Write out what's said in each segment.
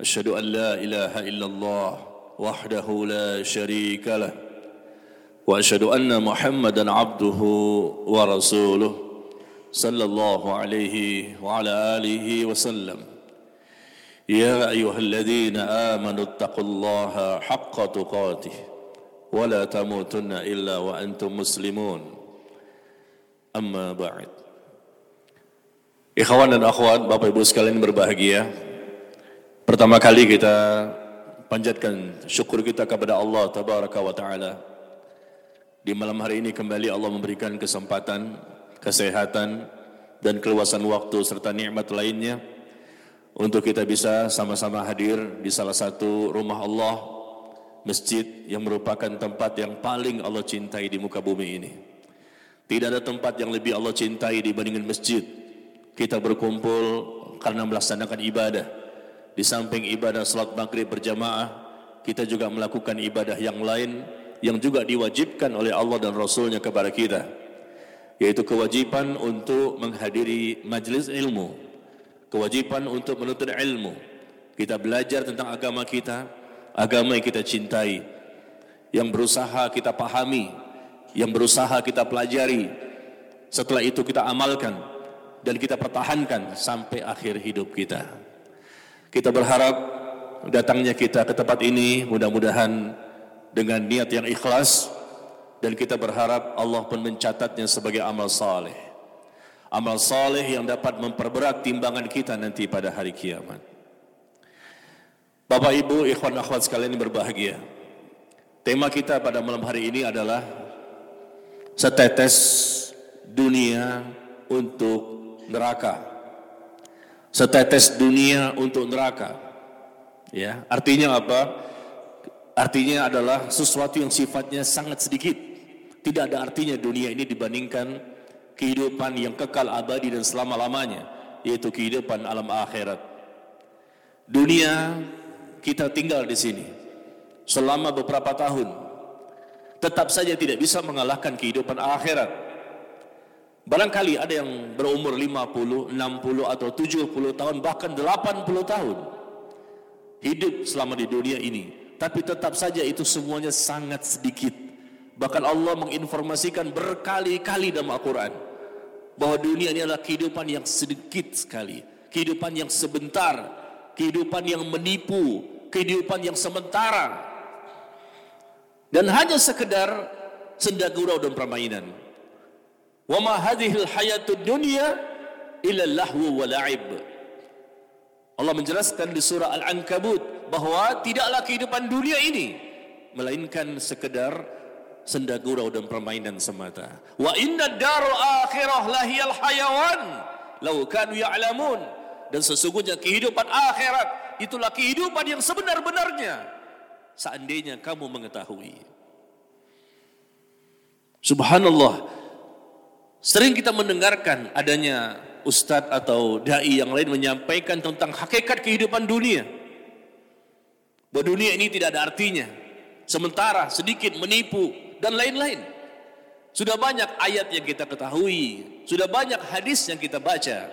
أشهد أن لا إله إلا الله وحده لا شريك له وأشهد أن محمدا عبده ورسوله صلى الله عليه وعلى آله وسلم يا أيها الذين آمنوا اتقوا الله حق تقاته ولا تموتن إلا وأنتم مسلمون أما بعد Ikhwan dan akhwat, Bapak Ibu sekalian berbahagia, Pertama kali kita panjatkan syukur kita kepada Allah Tabaraka wa Ta'ala. Di malam hari ini kembali Allah memberikan kesempatan, kesehatan, dan keluasan waktu serta nikmat lainnya untuk kita bisa sama-sama hadir di salah satu rumah Allah, masjid yang merupakan tempat yang paling Allah cintai di muka bumi ini. Tidak ada tempat yang lebih Allah cintai dibandingkan masjid. Kita berkumpul karena melaksanakan ibadah. Di samping ibadah salat maghrib berjamaah, kita juga melakukan ibadah yang lain yang juga diwajibkan oleh Allah dan Rasulnya kepada kita. Yaitu kewajiban untuk menghadiri majlis ilmu. Kewajiban untuk menuntut ilmu. Kita belajar tentang agama kita, agama yang kita cintai. Yang berusaha kita pahami, yang berusaha kita pelajari. Setelah itu kita amalkan dan kita pertahankan sampai akhir hidup kita. Kita berharap datangnya kita ke tempat ini mudah-mudahan dengan niat yang ikhlas dan kita berharap Allah pun mencatatnya sebagai amal saleh. Amal saleh yang dapat memperberat timbangan kita nanti pada hari kiamat. Bapak Ibu, ikhwan akhwat sekalian yang berbahagia. Tema kita pada malam hari ini adalah setetes dunia untuk neraka. Setetes dunia untuk neraka. Ya, artinya apa? Artinya adalah sesuatu yang sifatnya sangat sedikit. Tidak ada artinya dunia ini dibandingkan kehidupan yang kekal abadi dan selama-lamanya, yaitu kehidupan alam akhirat. Dunia kita tinggal di sini selama beberapa tahun. Tetap saja tidak bisa mengalahkan kehidupan akhirat. Barangkali ada yang berumur 50, 60 atau 70 tahun bahkan 80 tahun hidup selama di dunia ini. Tapi tetap saja itu semuanya sangat sedikit. Bahkan Allah menginformasikan berkali-kali dalam Al-Quran bahwa dunia ini adalah kehidupan yang sedikit sekali, kehidupan yang sebentar, kehidupan yang menipu, kehidupan yang sementara, dan hanya sekedar senda gurau dan permainan. Wa ma hadhil hayatud dunya illa la'ib. Allah menjelaskan di surah Al-Ankabut bahwa tidaklah kehidupan dunia ini melainkan sekedar senda gurau dan permainan semata. Wa inna darul akhirah lahiyal hayawan law kanu ya'lamun. Dan sesungguhnya kehidupan akhirat itulah kehidupan yang sebenar-benarnya seandainya kamu mengetahui. Subhanallah, Sering kita mendengarkan adanya ustadz atau dai yang lain menyampaikan tentang hakikat kehidupan dunia. Bahwa dunia ini tidak ada artinya. Sementara, sedikit, menipu, dan lain-lain. Sudah banyak ayat yang kita ketahui. Sudah banyak hadis yang kita baca.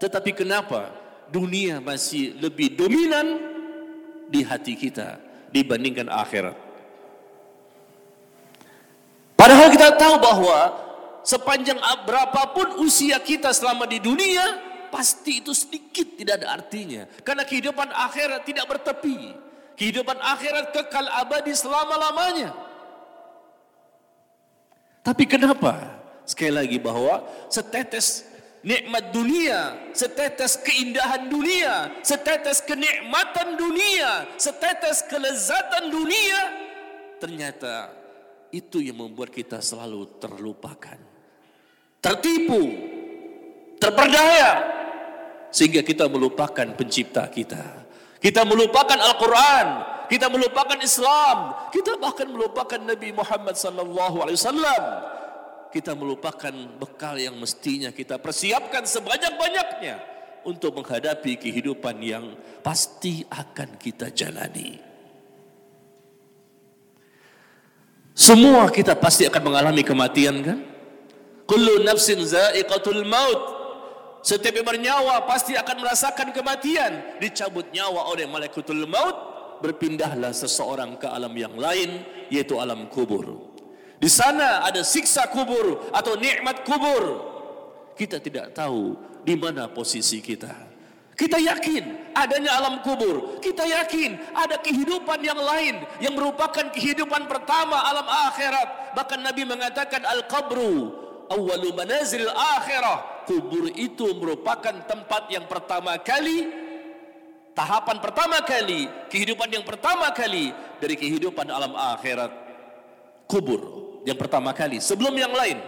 Tetapi kenapa dunia masih lebih dominan di hati kita dibandingkan akhirat? Padahal kita tahu bahwa sepanjang berapapun usia kita selama di dunia, pasti itu sedikit tidak ada artinya. Karena kehidupan akhirat tidak bertepi. Kehidupan akhirat kekal abadi selama-lamanya. Tapi kenapa? Sekali lagi bahwa setetes nikmat dunia, setetes keindahan dunia, setetes kenikmatan dunia, setetes kelezatan dunia, ternyata itu yang membuat kita selalu terlupakan tertipu, terperdaya, sehingga kita melupakan pencipta kita. Kita melupakan Al-Quran, kita melupakan Islam, kita bahkan melupakan Nabi Muhammad wasallam. Kita melupakan bekal yang mestinya kita persiapkan sebanyak-banyaknya untuk menghadapi kehidupan yang pasti akan kita jalani. Semua kita pasti akan mengalami kematian kan? Kullu nafsin za'iqatul maut. Setiap yang bernyawa pasti akan merasakan kematian. Dicabut nyawa oleh malaikatul maut, berpindahlah seseorang ke alam yang lain, yaitu alam kubur. Di sana ada siksa kubur atau nikmat kubur. Kita tidak tahu di mana posisi kita. Kita yakin adanya alam kubur. Kita yakin ada kehidupan yang lain yang merupakan kehidupan pertama alam akhirat. Bahkan Nabi mengatakan al-qabru awwalu manazil akhirah. Kubur itu merupakan tempat yang pertama kali tahapan pertama kali kehidupan yang pertama kali dari kehidupan alam akhirat. Kubur yang pertama kali sebelum yang lain.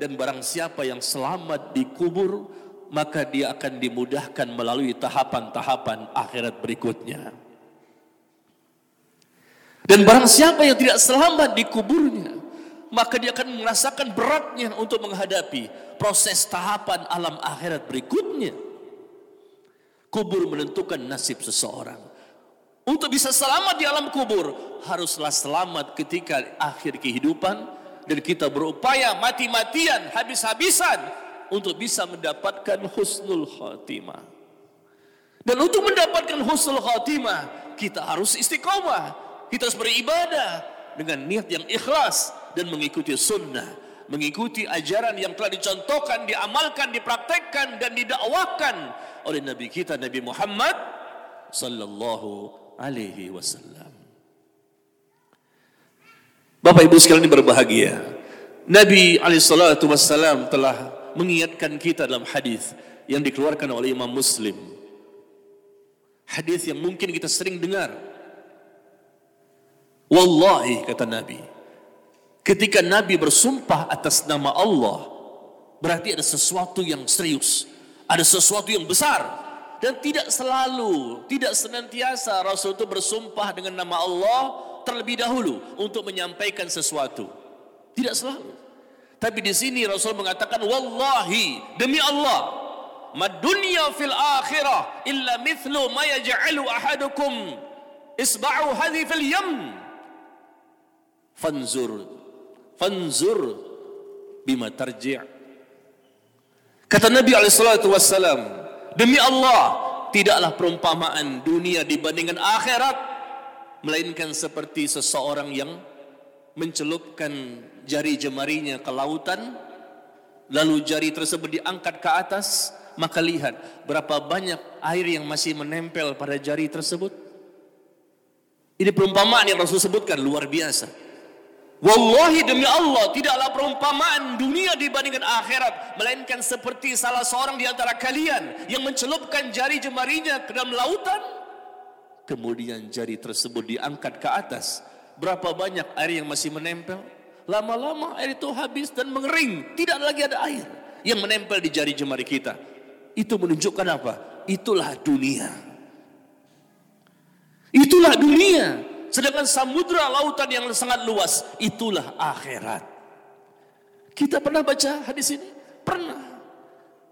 Dan barang siapa yang selamat di kubur maka dia akan dimudahkan melalui tahapan-tahapan akhirat berikutnya. Dan barang siapa yang tidak selamat di kuburnya maka dia akan merasakan beratnya untuk menghadapi proses tahapan alam akhirat berikutnya. Kubur menentukan nasib seseorang. Untuk bisa selamat di alam kubur, haruslah selamat ketika akhir kehidupan dan kita berupaya mati-matian, habis-habisan untuk bisa mendapatkan husnul khatimah. Dan untuk mendapatkan husnul khatimah, kita harus istiqomah, kita harus beribadah dengan niat yang ikhlas, dan mengikuti sunnah, mengikuti ajaran yang telah dicontohkan, diamalkan, dipraktekkan dan didakwakan oleh Nabi kita Nabi Muhammad sallallahu alaihi wasallam. Bapak Ibu sekalian berbahagia. Nabi alaihi salatu wasallam telah mengingatkan kita dalam hadis yang dikeluarkan oleh Imam Muslim. Hadis yang mungkin kita sering dengar. Wallahi kata Nabi, Ketika Nabi bersumpah atas nama Allah, berarti ada sesuatu yang serius, ada sesuatu yang besar. Dan tidak selalu, tidak senantiasa Rasul itu bersumpah dengan nama Allah terlebih dahulu untuk menyampaikan sesuatu. Tidak selalu. Tapi di sini Rasul mengatakan wallahi demi Allah mad dunya fil akhirah illa mithlu ma yaj'alu ahadukum isba'u hadhi fil yam fanzur fanzur bima tarji' kata Nabi wassalam demi Allah tidaklah perumpamaan dunia dibandingkan akhirat melainkan seperti seseorang yang mencelupkan jari jemarinya ke lautan lalu jari tersebut diangkat ke atas maka lihat berapa banyak air yang masih menempel pada jari tersebut. Ini perumpamaan yang Rasul sebutkan luar biasa Wallahi demi Allah tidaklah perumpamaan dunia dibandingkan akhirat melainkan seperti salah seorang di antara kalian yang mencelupkan jari jemarinya ke dalam lautan kemudian jari tersebut diangkat ke atas. Berapa banyak air yang masih menempel? Lama-lama air itu habis dan mengering. Tidak lagi ada air yang menempel di jari jemari kita. Itu menunjukkan apa? Itulah dunia. Itulah dunia Sedangkan samudra lautan yang sangat luas itulah akhirat. Kita pernah baca hadis ini? Pernah.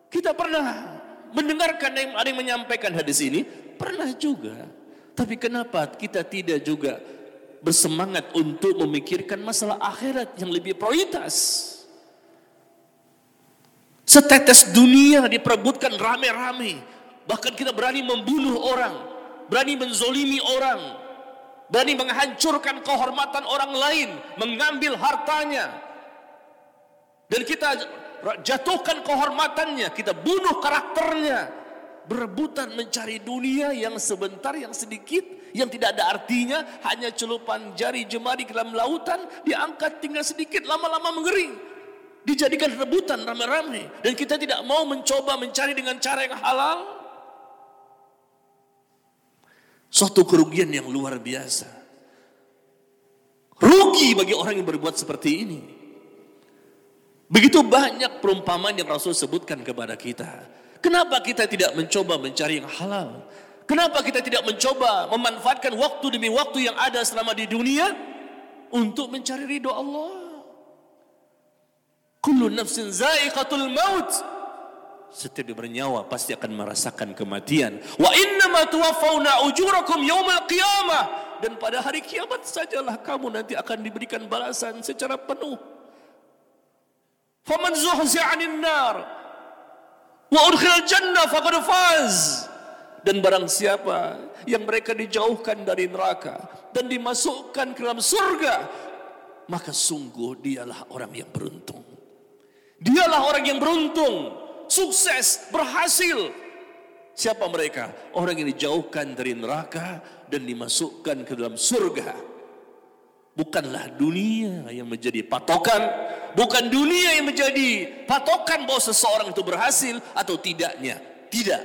Kita pernah mendengarkan ada yang menyampaikan hadis ini? Pernah juga. Tapi kenapa kita tidak juga bersemangat untuk memikirkan masalah akhirat yang lebih prioritas? Setetes dunia diperebutkan rame-rame. Bahkan kita berani membunuh orang. Berani menzolimi orang berani menghancurkan kehormatan orang lain, mengambil hartanya. Dan kita jatuhkan kehormatannya, kita bunuh karakternya. Berebutan mencari dunia yang sebentar, yang sedikit, yang tidak ada artinya, hanya celupan jari jemari ke dalam lautan, diangkat tinggal sedikit, lama-lama mengering. Dijadikan rebutan rame-rame. Dan kita tidak mau mencoba mencari dengan cara yang halal, Suatu kerugian yang luar biasa. Rugi bagi orang yang berbuat seperti ini. Begitu banyak perumpamaan yang Rasul sebutkan kepada kita. Kenapa kita tidak mencoba mencari yang halal? Kenapa kita tidak mencoba memanfaatkan waktu demi waktu yang ada selama di dunia untuk mencari ridho Allah? Kullu nafsin za'iqatul maut. Setiap bernyawa pasti akan merasakan kematian. Wa innama tuwaffawna ujurakum yawmal qiyamah. Dan pada hari kiamat sajalah kamu nanti akan diberikan balasan secara penuh. Faman zuhzi'a 'anil nar wa udkhilal jannah faqad faz. Dan barang siapa yang mereka dijauhkan dari neraka dan dimasukkan ke dalam surga, maka sungguh dialah orang yang beruntung. Dialah orang yang beruntung, sukses, berhasil. Siapa mereka? Orang yang dijauhkan dari neraka dan dimasukkan ke dalam surga. Bukanlah dunia yang menjadi patokan, bukan dunia yang menjadi patokan bahwa seseorang itu berhasil atau tidaknya. Tidak.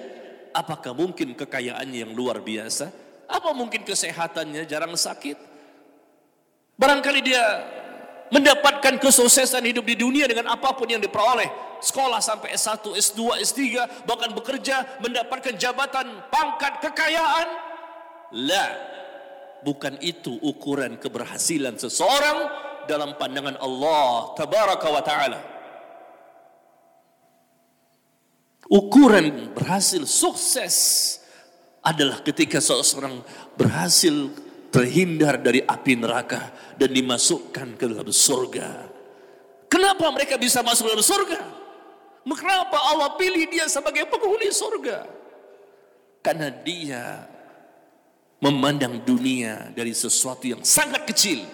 Apakah mungkin kekayaannya yang luar biasa? Apa mungkin kesehatannya jarang sakit? Barangkali dia mendapatkan kesuksesan hidup di dunia dengan apa pun yang diperoleh. Sekolah sampai S1, S2, S3, bahkan bekerja, mendapatkan jabatan, pangkat, kekayaan. La, bukan itu ukuran keberhasilan seseorang dalam pandangan Allah tabaraka wa taala. Ukuran berhasil sukses adalah ketika seseorang berhasil terhindar dari api neraka dan dimasukkan ke dalam surga. Kenapa mereka bisa masuk dalam surga? Kenapa Allah pilih dia sebagai penghuni surga? Karena dia memandang dunia dari sesuatu yang sangat kecil.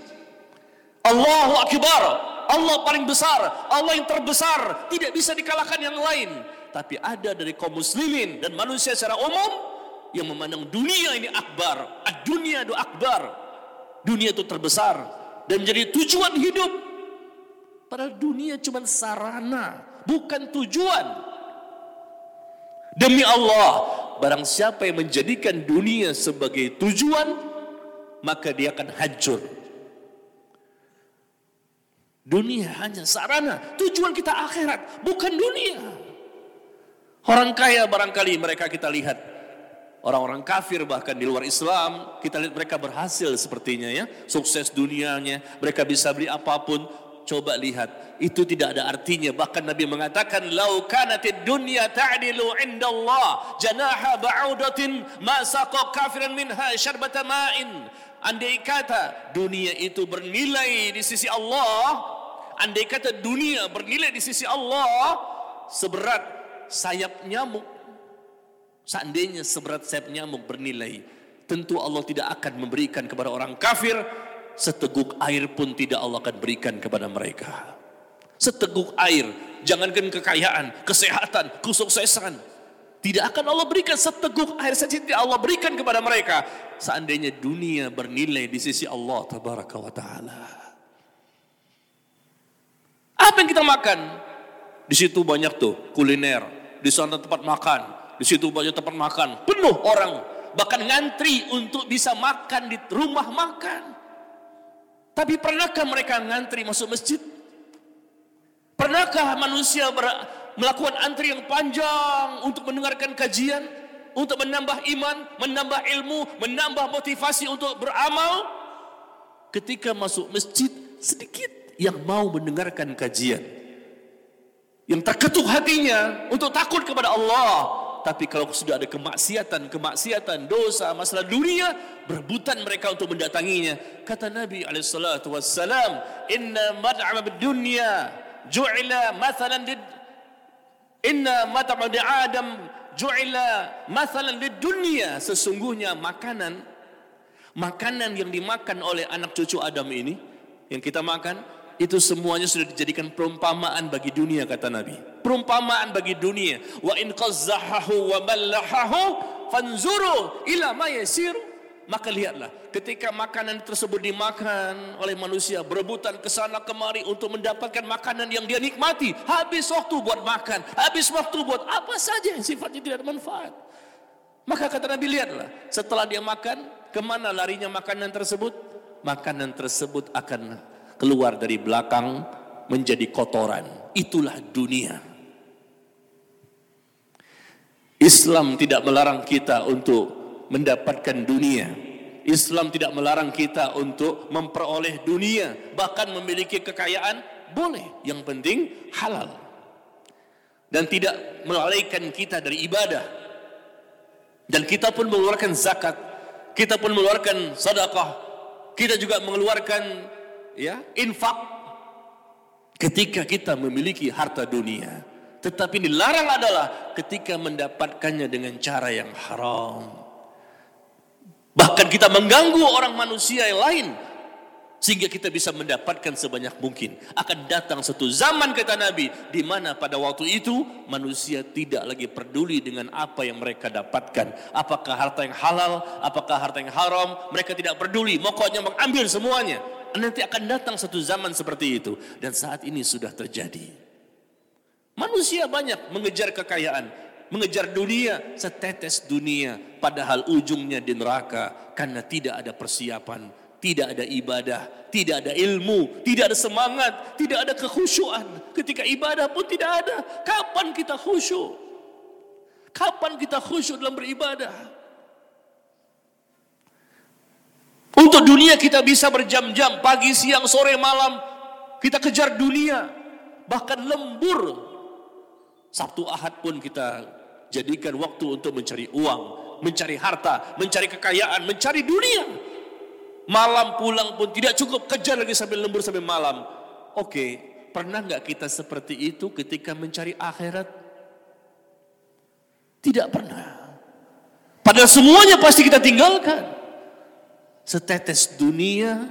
Allahu Akbar, Allah paling besar, Allah yang terbesar, tidak bisa dikalahkan yang lain tapi ada dari kaum muslimin dan manusia secara umum yang memandang dunia ini akbar. Dunia itu akbar. Dunia itu terbesar dan menjadi tujuan hidup. Padahal dunia cuma sarana, bukan tujuan. Demi Allah, barang siapa yang menjadikan dunia sebagai tujuan, maka dia akan hancur. Dunia hanya sarana, tujuan kita akhirat, bukan dunia. Orang kaya barangkali mereka kita lihat. Orang-orang kafir bahkan di luar Islam, kita lihat mereka berhasil sepertinya ya. Sukses dunianya, mereka bisa beli apa pun. Coba lihat, itu tidak ada artinya. Bahkan Nabi mengatakan, "Lau kanatid dunya ta'dilu indallah janaha ba'udatin ma kafiran minha syarbata ma'in." Andai kata dunia itu bernilai di sisi Allah, andai kata dunia bernilai di sisi Allah seberat sayap nyamuk. Seandainya seberat sayap nyamuk bernilai, tentu Allah tidak akan memberikan kepada orang kafir seteguk air pun tidak Allah akan berikan kepada mereka. Seteguk air, jangankan kekayaan, kesehatan, kesuksesan. Tidak akan Allah berikan seteguk air saja tidak Allah berikan kepada mereka. Seandainya dunia bernilai di sisi Allah tabaraka wa ta'ala. Apa yang kita makan? Di situ banyak tuh kuliner, di sana tempat makan, di situ banyak tempat makan, penuh orang, bahkan ngantri untuk bisa makan di rumah makan. Tapi pernahkah mereka ngantri masuk masjid? Pernahkah manusia melakukan antri yang panjang untuk mendengarkan kajian, untuk menambah iman, menambah ilmu, menambah motivasi untuk beramal? Ketika masuk masjid, sedikit yang mau mendengarkan kajian yang terketuk hatinya untuk takut kepada Allah. Tapi kalau sudah ada kemaksiatan, kemaksiatan, dosa, masalah dunia, berebutan mereka untuk mendatanginya. Kata Nabi alaihissalatu wassalam, "Inna mad'ama dunya ju'ila mathalan lid Inna mat'ama Adam ju'ila mathalan lid dunya." Sesungguhnya makanan makanan yang dimakan oleh anak cucu Adam ini yang kita makan itu semuanya sudah dijadikan perumpamaan bagi dunia kata Nabi. Perumpamaan bagi dunia. Wa in qazzahahu wa mallahahu fanzuru ila ma. Maka lihatlah, ketika makanan tersebut dimakan oleh manusia, berebutan ke sana kemari untuk mendapatkan makanan yang dia nikmati, habis waktu buat makan, habis waktu buat apa saja yang sifatnya tidak bermanfaat. Maka kata Nabi lihatlah, setelah dia makan, ke mana larinya makanan tersebut? Makanan tersebut akan keluar dari belakang menjadi kotoran. Itulah dunia. Islam tidak melarang kita untuk mendapatkan dunia. Islam tidak melarang kita untuk memperoleh dunia, bahkan memiliki kekayaan boleh. Yang penting halal. Dan tidak melalaikan kita dari ibadah. Dan kita pun mengeluarkan zakat, kita pun mengeluarkan sedekah, kita juga mengeluarkan ya infak ketika kita memiliki harta dunia. Tetapi dilarang adalah ketika mendapatkannya dengan cara yang haram. Bahkan kita mengganggu orang manusia yang lain. Sehingga kita bisa mendapatkan sebanyak mungkin. Akan datang satu zaman kata Nabi. di mana pada waktu itu manusia tidak lagi peduli dengan apa yang mereka dapatkan. Apakah harta yang halal, apakah harta yang haram. Mereka tidak peduli. Pokoknya mengambil semuanya. Nanti akan datang satu zaman seperti itu. Dan saat ini sudah terjadi. Manusia banyak mengejar kekayaan mengejar dunia, setetes dunia, padahal ujungnya di neraka karena tidak ada persiapan, tidak ada ibadah, tidak ada ilmu, tidak ada semangat, tidak ada kekhusyuan. Ketika ibadah pun tidak ada. Kapan kita khusyuk? Kapan kita khusyuk dalam beribadah? Untuk dunia kita bisa berjam-jam, pagi, siang, sore, malam. Kita kejar dunia. Bahkan lembur. Sabtu Ahad pun kita Jadikan waktu untuk mencari uang, mencari harta, mencari kekayaan, mencari dunia. Malam pulang pun tidak cukup, kejar lagi sampai lembur sampai malam. Oke, pernah nggak kita seperti itu ketika mencari akhirat? Tidak pernah. Padahal semuanya pasti kita tinggalkan. Setetes dunia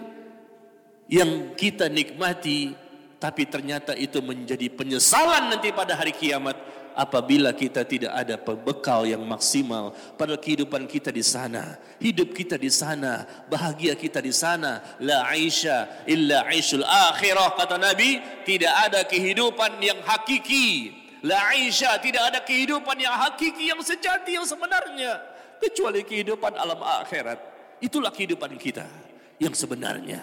yang kita nikmati, tapi ternyata itu menjadi penyesalan nanti pada hari kiamat apabila kita tidak ada bekal yang maksimal pada kehidupan kita di sana, hidup kita di sana, bahagia kita di sana. La aisha illa aishul akhirah kata Nabi, tidak ada kehidupan yang hakiki. La aisha tidak ada kehidupan yang hakiki yang sejati yang sebenarnya kecuali kehidupan alam akhirat. Itulah kehidupan kita yang sebenarnya.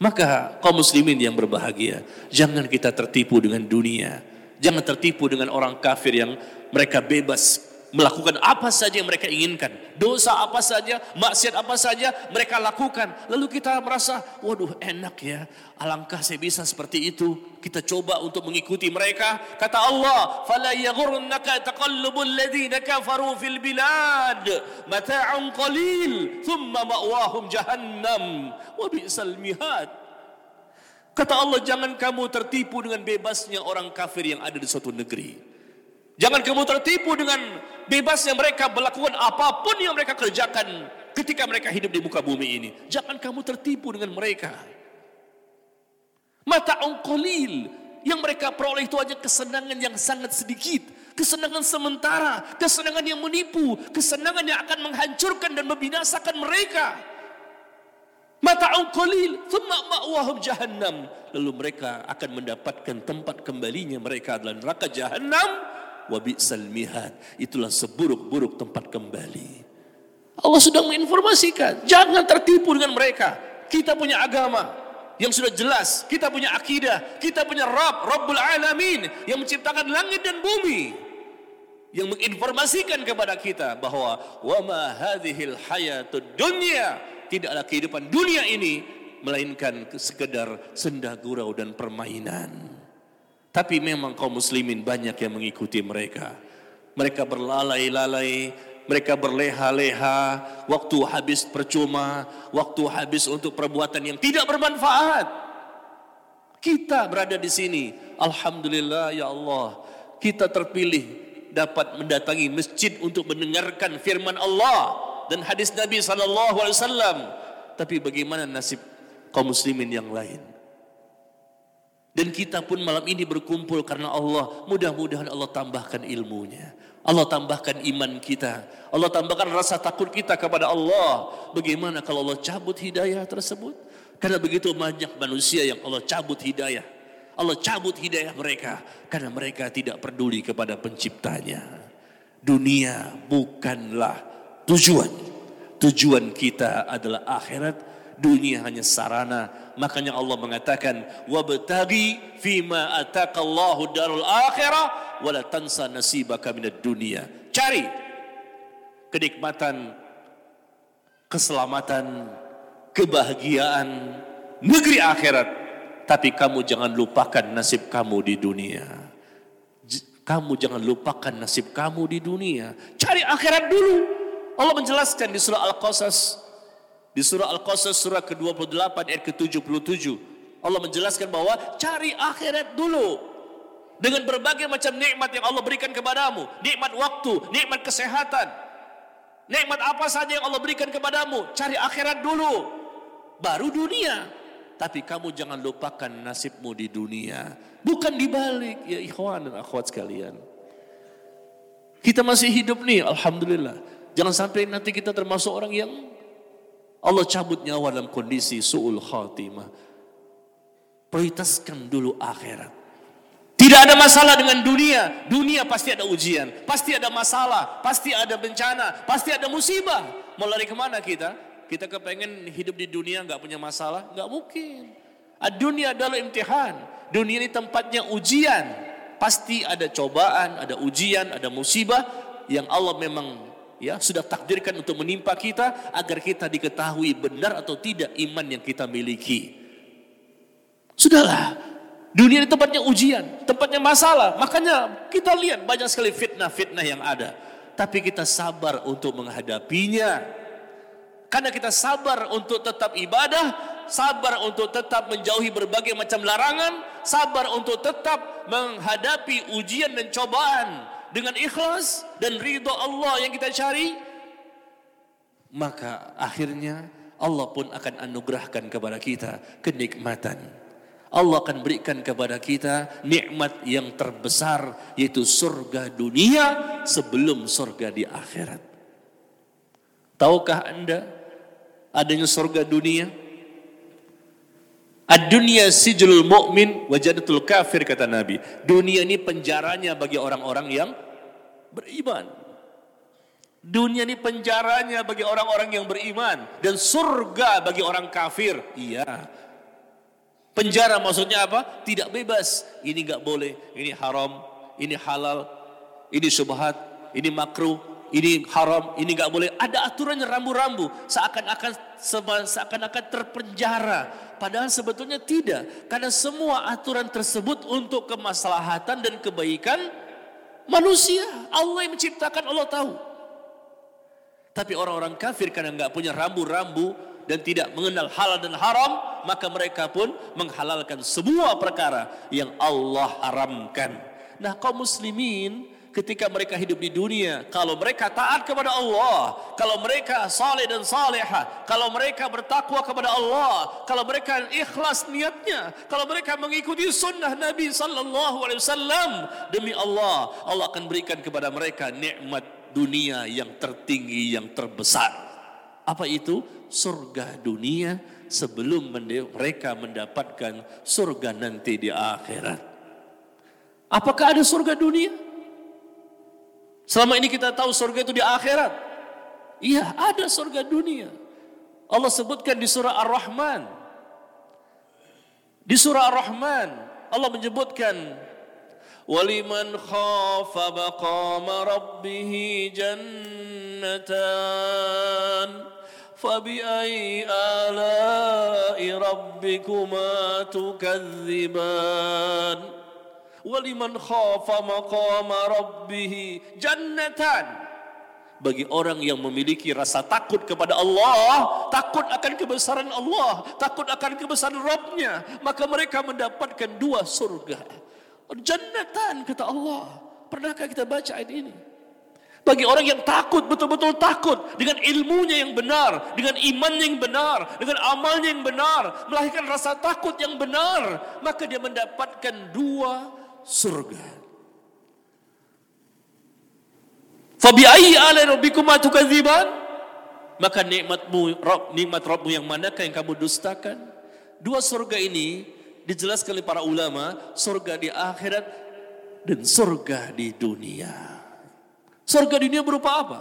Maka kaum muslimin yang berbahagia, jangan kita tertipu dengan dunia Jangan tertipu dengan orang kafir yang mereka bebas melakukan apa saja yang mereka inginkan. Dosa apa saja, maksiat apa saja mereka lakukan. Lalu kita merasa, waduh enak ya. Alangkah saya bisa seperti itu. Kita coba untuk mengikuti mereka. Kata Allah, "Fala yaghurrannaka taqallubul ladzina kafaru fil bilad. Qalil, thumma ma'wahum jahannam. Wa bi'sal mihad." Kata Allah, jangan kamu tertipu dengan bebasnya orang kafir yang ada di suatu negeri. Jangan kamu tertipu dengan bebasnya mereka melakukan apa pun yang mereka kerjakan ketika mereka hidup di muka bumi ini. Jangan kamu tertipu dengan mereka. Mata qalil yang mereka peroleh itu hanya kesenangan yang sangat sedikit. Kesenangan sementara, kesenangan yang menipu, kesenangan yang akan menghancurkan dan membinasakan mereka. Mata'un qalil, thumma ma'wahum jahannam. Lalu mereka akan mendapatkan tempat kembalinya mereka adalah neraka jahannam wa bi'sal. Itulah seburuk-buruk tempat kembali. Allah sudah menginformasikan, jangan tertipu dengan mereka. Kita punya agama yang sudah jelas, kita punya akidah, kita punya Rabb, Rabbul Alamin yang menciptakan langit dan bumi yang menginformasikan kepada kita bahwa wa ma hadhil hayatud dunya tidaklah kehidupan dunia ini melainkan sekedar senda gurau dan permainan. Tapi memang kaum muslimin banyak yang mengikuti mereka. Mereka berlalai-lalai, mereka berleha-leha, waktu habis percuma, waktu habis untuk perbuatan yang tidak bermanfaat. Kita berada di sini, alhamdulillah ya Allah, kita terpilih dapat mendatangi masjid untuk mendengarkan firman Allah dan hadis Nabi sallallahu alaihi wasallam. Tapi bagaimana nasib kaum muslimin yang lain? Dan kita pun malam ini berkumpul karena Allah. Mudah-mudahan Allah tambahkan ilmunya. Allah tambahkan iman kita. Allah tambahkan rasa takut kita kepada Allah. Bagaimana kalau Allah cabut hidayah tersebut? Karena begitu banyak manusia yang Allah cabut hidayah. Allah cabut hidayah mereka. Karena mereka tidak peduli kepada penciptanya. Dunia bukanlah tujuan. Tujuan kita adalah akhirat Dunia hanya sarana. Makanya Allah mengatakan, "Wabtaghi fima ataqallahu darul akhirah wa la tansa nasibaka minad dunia." Cari kenikmatan, keselamatan, kebahagiaan negeri akhirat. Tapi kamu jangan lupakan nasib kamu di dunia. Kamu jangan lupakan nasib kamu di dunia. Cari akhirat dulu. Allah menjelaskan di surah Al-Qasas di surah Al-Qasas surah ke-28 ayat ke-77 Allah menjelaskan bahwa cari akhirat dulu dengan berbagai macam nikmat yang Allah berikan kepadamu, nikmat waktu, nikmat kesehatan, nikmat apa saja yang Allah berikan kepadamu, cari akhirat dulu, baru dunia. Tapi kamu jangan lupakan nasibmu di dunia, bukan di balik ya ikhwan dan akhwat sekalian. Kita masih hidup nih, alhamdulillah. Jangan sampai nanti kita termasuk orang yang Allah cabut nyawa dalam kondisi su'ul khatimah. Prioritaskan dulu akhirat. Tidak ada masalah dengan dunia. Dunia pasti ada ujian. Pasti ada masalah. Pasti ada bencana. Pasti ada musibah. Mau lari ke mana kita? Kita kepengen hidup di dunia nggak punya masalah? Nggak mungkin. Dunia adalah imtihan. Dunia ini tempatnya ujian. Pasti ada cobaan, ada ujian, ada musibah yang Allah memang ya sudah takdirkan untuk menimpa kita agar kita diketahui benar atau tidak iman yang kita miliki. Sudahlah, dunia ini tempatnya ujian, tempatnya masalah. Makanya kita lihat banyak sekali fitnah-fitnah yang ada. Tapi kita sabar untuk menghadapinya. Karena kita sabar untuk tetap ibadah, sabar untuk tetap menjauhi berbagai macam larangan, sabar untuk tetap menghadapi ujian dan cobaan dengan ikhlas dan ridho Allah yang kita cari, maka akhirnya Allah pun akan anugerahkan kepada kita kenikmatan. Allah akan berikan kepada kita nikmat yang terbesar yaitu surga dunia sebelum surga di akhirat. Tahukah Anda adanya surga dunia? Ad-dunya sijlul mu'min wajadatul kafir kata Nabi. Dunia ini penjaranya bagi orang-orang yang beriman. Dunia ini penjaranya bagi orang-orang yang beriman dan surga bagi orang kafir. Iya. Penjara maksudnya apa? Tidak bebas. Ini enggak boleh, ini haram, ini halal, ini subhat, ini makruh, ini haram, ini enggak boleh. Ada aturannya rambu-rambu, seakan-akan seakan-akan terpenjara Padahal sebetulnya tidak. Karena semua aturan tersebut untuk kemaslahatan dan kebaikan manusia. Allah yang menciptakan, Allah tahu. Tapi orang-orang kafir karena nggak punya rambu-rambu dan tidak mengenal halal dan haram, maka mereka pun menghalalkan semua perkara yang Allah haramkan. Nah kaum muslimin ketika mereka hidup di dunia, kalau mereka taat kepada Allah, kalau mereka saleh dan saleha, kalau mereka bertakwa kepada Allah, kalau mereka ikhlas niatnya, kalau mereka mengikuti sunnah Nabi sallallahu alaihi wasallam, demi Allah, Allah akan berikan kepada mereka nikmat dunia yang tertinggi yang terbesar. Apa itu? Surga dunia sebelum mereka mendapatkan surga nanti di akhirat. Apakah ada surga dunia? Selama ini kita tahu surga itu di akhirat. Iya, ada surga dunia. Allah sebutkan di surah Ar-Rahman. Di surah Ar-Rahman Allah menyebutkan waliman khafa maqama rabbih jannatan فبأي آلاء ربكما تكذبان waliman khafa maqama rabbih jannatan bagi orang yang memiliki rasa takut kepada Allah, takut akan kebesaran Allah, takut akan kebesaran Rabbnya, maka mereka mendapatkan dua surga. Jannatan kata Allah. Pernahkah kita baca ayat ini? Bagi orang yang takut, betul-betul takut dengan ilmunya yang benar, dengan imannya yang benar, dengan amalnya yang benar, melahirkan rasa takut yang benar, maka dia mendapatkan dua surga. Fabi ayyi ala? Maka nikmatmu, Rabb, nikmat Rabbmu yang manakah yang kamu dustakan? Dua surga ini dijelaskan oleh para ulama, surga di akhirat dan surga di dunia. Surga di dunia berupa apa?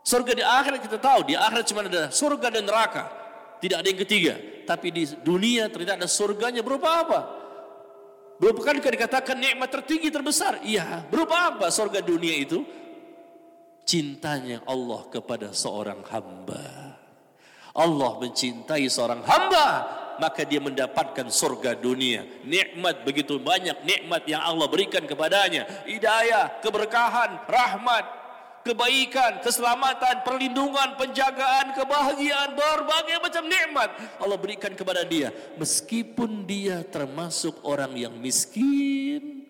Surga di akhirat kita tahu, di akhirat cuma ada surga dan neraka. tidak ada yang ketiga. Tapi di dunia ternyata ada surganya berupa apa? Bukankah dikatakan nikmat tertinggi terbesar? Iya, berupa apa surga dunia itu? Cintanya Allah kepada seorang hamba. Allah mencintai seorang hamba, maka dia mendapatkan surga dunia. Nikmat begitu banyak nikmat yang Allah berikan kepadanya. Hidayah, keberkahan, rahmat, kebaikan, keselamatan, perlindungan, penjagaan, kebahagiaan, berbagai macam nikmat Allah berikan kepada dia. Meskipun dia termasuk orang yang miskin,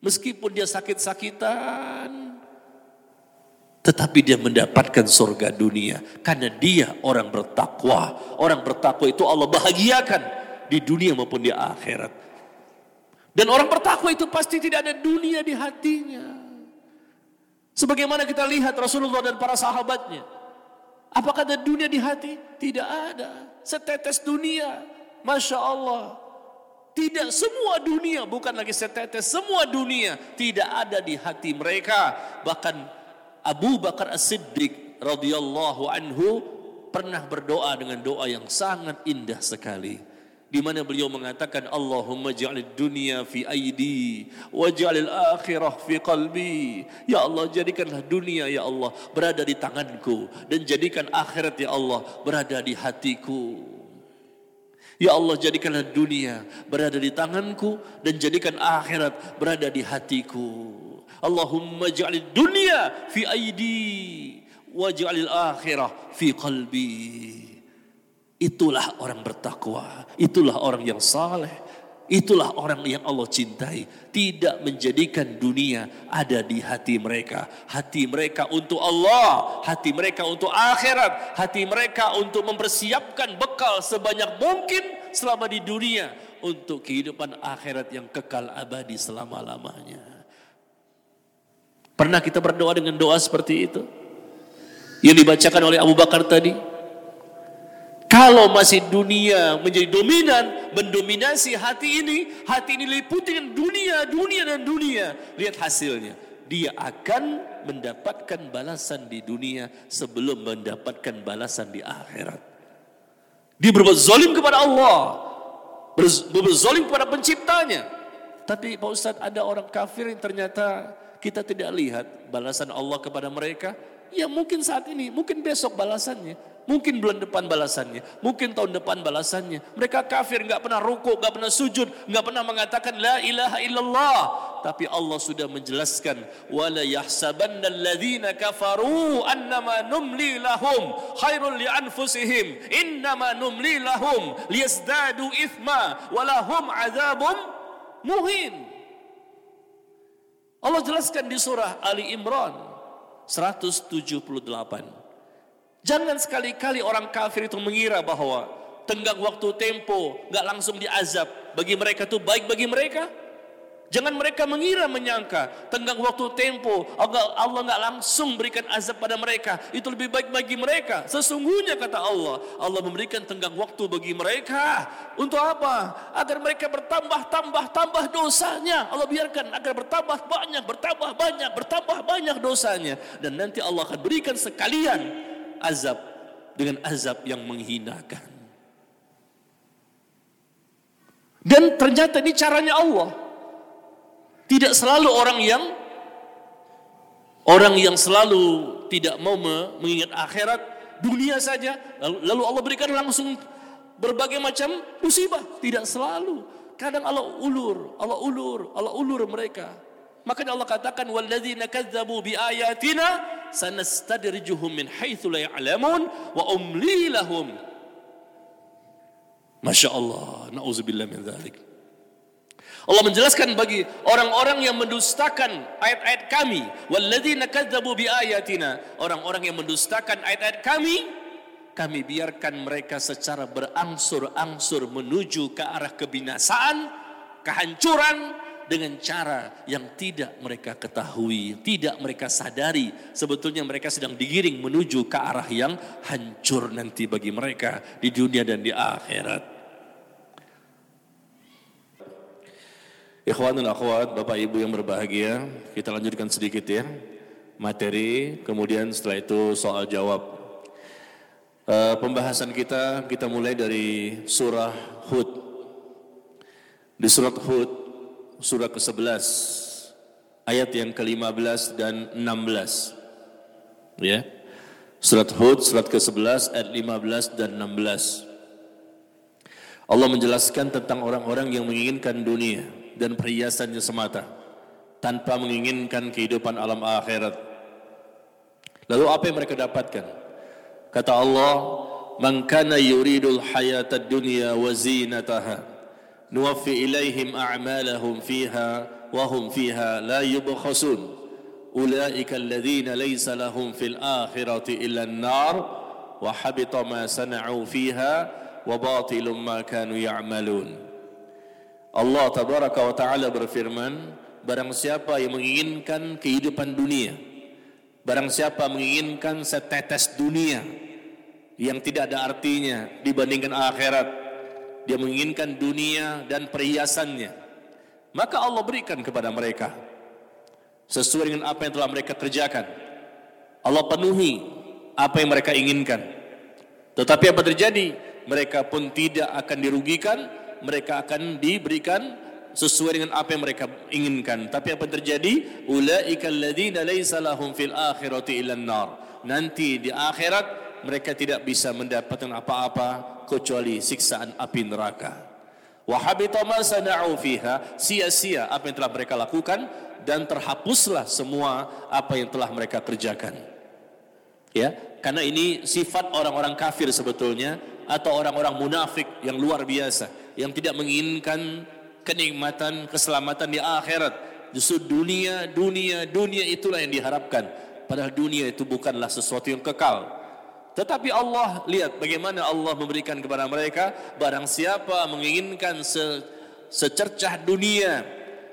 meskipun dia sakit-sakitan, tetapi dia mendapatkan surga dunia karena dia orang bertakwa. Orang bertakwa itu Allah bahagiakan di dunia maupun di akhirat. Dan orang bertakwa itu pasti tidak ada dunia di hatinya. Sebagaimana kita lihat Rasulullah dan para sahabatnya. Apakah ada dunia di hati? Tidak ada. Setetes dunia. Masya Allah. Tidak semua dunia, bukan lagi setetes, semua dunia tidak ada di hati mereka. Bahkan Abu Bakar As-Siddiq radhiyallahu anhu pernah berdoa dengan doa yang sangat indah sekali di mana beliau mengatakan Allahumma ja'alid dunia fi aidi wa ja'alil akhirah fi qalbi ya Allah jadikanlah dunia ya Allah berada di tanganku dan jadikan akhirat ya Allah berada di hatiku Ya Allah jadikanlah dunia berada di tanganku dan jadikan akhirat berada di hatiku. Allahumma ja'alid dunia fi aidi wa ja'alil akhirah fi qalbi. Itulah orang bertakwa, itulah orang yang saleh, itulah orang yang Allah cintai. Tidak menjadikan dunia ada di hati mereka. Hati mereka untuk Allah, hati mereka untuk akhirat, hati mereka untuk mempersiapkan bekal sebanyak mungkin selama di dunia untuk kehidupan akhirat yang kekal abadi selama-lamanya. Pernah kita berdoa dengan doa seperti itu? Yang dibacakan oleh Abu Bakar tadi. Kalau masih dunia menjadi dominan, mendominasi hati ini, hati ini liputi dengan dunia, dunia dan dunia. Lihat hasilnya. Dia akan mendapatkan balasan di dunia sebelum mendapatkan balasan di akhirat. Dia berbuat zalim kepada Allah. Berbuat zalim kepada penciptanya. Tapi Pak Ustadz ada orang kafir yang ternyata kita tidak lihat balasan Allah kepada mereka. Ya mungkin saat ini, mungkin besok balasannya. Mungkin bulan depan balasannya, mungkin tahun depan balasannya. Mereka kafir, nggak pernah rukuk, nggak pernah sujud, nggak pernah mengatakan la ilaha illallah. Tapi Allah sudah menjelaskan, wala yahsabanna alladhina kafaru annama numli lahum khairul li anfusihim innama numli lahum liyazdadu ithma walahum azabum muhin. Allah jelaskan di surah Ali Imran 178. Jangan sekali-kali orang kafir itu mengira bahwa tenggang waktu tempo nggak langsung diazab. Bagi mereka itu baik bagi mereka. Jangan mereka mengira menyangka tenggang waktu tempo Allah nggak langsung berikan azab pada mereka itu lebih baik bagi mereka. Sesungguhnya kata Allah, Allah memberikan tenggang waktu bagi mereka untuk apa? Agar mereka bertambah tambah tambah dosanya. Allah biarkan agar bertambah banyak bertambah banyak bertambah banyak dosanya dan nanti Allah akan berikan sekalian azab dengan azab yang menghinakan. Dan ternyata ini caranya Allah. Tidak selalu orang yang orang yang selalu tidak mau mengingat akhirat, dunia saja, lalu, Allah berikan langsung berbagai macam musibah. Tidak selalu. Kadang Allah ulur, Allah ulur, Allah ulur mereka. Makanya Allah katakan walladzina kadzabu biayatina sanastadrijuhum min haitsu la ya'lamun wa umli lahum. Masya Allah, na'udzubillah min dzalik. Allah menjelaskan bagi orang-orang yang mendustakan ayat-ayat kami, walladzina kadzabu biayatina, orang-orang yang mendustakan ayat-ayat kami, kami biarkan mereka secara berangsur-angsur menuju ke arah kebinasaan, kehancuran, dengan cara yang tidak mereka ketahui, tidak mereka sadari. Sebetulnya mereka sedang digiring menuju ke arah yang hancur nanti bagi mereka di dunia dan di akhirat. Ikhwanul akhwat, Bapak Ibu yang berbahagia, kita lanjutkan sedikit ya. Materi, kemudian setelah itu soal jawab. Uh, pembahasan kita kita mulai dari surah Hud. Di surat Hud surah ke-11 ayat yang ke-15 dan 16. Ya. Surat Hud surat ke-11 ayat 15 dan 16. Allah menjelaskan tentang orang-orang yang menginginkan dunia dan perhiasannya semata tanpa menginginkan kehidupan alam akhirat. Lalu apa yang mereka dapatkan? Kata Allah, "Man kana yuridul hayatad dunya wa zinataha, fiha wa hum fiha la yubkhasun." Ulaika alladhina laysa lahum fil akhirati illa an-nar wa habita ma sana'u fiha wa batilum ma kanu ya'malun. Allah tabaraka wa taala berfirman, barang siapa yang menginginkan kehidupan dunia, barang siapa menginginkan setetes dunia, yang tidak ada artinya dibandingkan akhirat. Dia menginginkan dunia dan perhiasannya. Maka Allah berikan kepada mereka sesuai dengan apa yang telah mereka kerjakan. Allah penuhi apa yang mereka inginkan. Tetapi apa terjadi? Mereka pun tidak akan dirugikan, mereka akan diberikan sesuai dengan apa yang mereka inginkan. Tapi apa yang terjadi? Ulaika alladziina laisa lahum fil akhirati illa nar. Nanti di akhirat mereka tidak bisa mendapatkan apa-apa kecuali siksaan api neraka. Wa ma sana'u fiha, sia-sia apa yang telah mereka lakukan dan terhapuslah semua apa yang telah mereka kerjakan. Ya, karena ini sifat orang-orang kafir sebetulnya atau orang-orang munafik yang luar biasa yang tidak menginginkan kenikmatan, keselamatan di akhirat. Justru dunia, dunia, dunia itulah yang diharapkan. Padahal dunia itu bukanlah sesuatu yang kekal. Tetapi Allah lihat bagaimana Allah memberikan kepada mereka barang siapa menginginkan se, secercah dunia,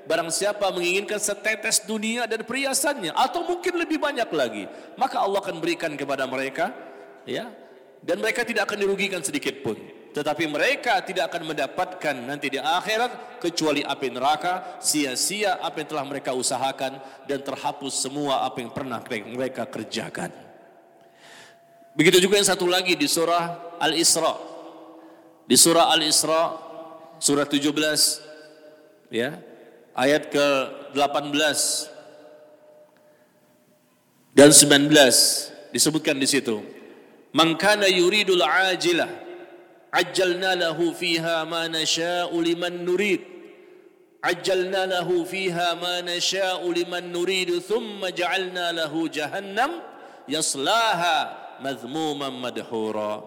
barang siapa menginginkan setetes dunia dan perhiasannya atau mungkin lebih banyak lagi, maka Allah akan berikan kepada mereka ya. Dan mereka tidak akan dirugikan sedikit pun. Tetapi mereka tidak akan mendapatkan nanti di akhirat kecuali api neraka, sia-sia apa yang telah mereka usahakan dan terhapus semua apa yang pernah mereka kerjakan. Begitu juga yang satu lagi di surah Al-Isra. Di surah Al-Isra surah 17 ya, ayat ke-18 dan 19 disebutkan di situ. Man kana yuridul ajilah ajjalna lahu fiha ma nasha'u liman nurid. Ajjalna lahu fiha ma nasha'u liman nurid thumma ja'alna lahu jahannam yaslaha madhmuman madhura.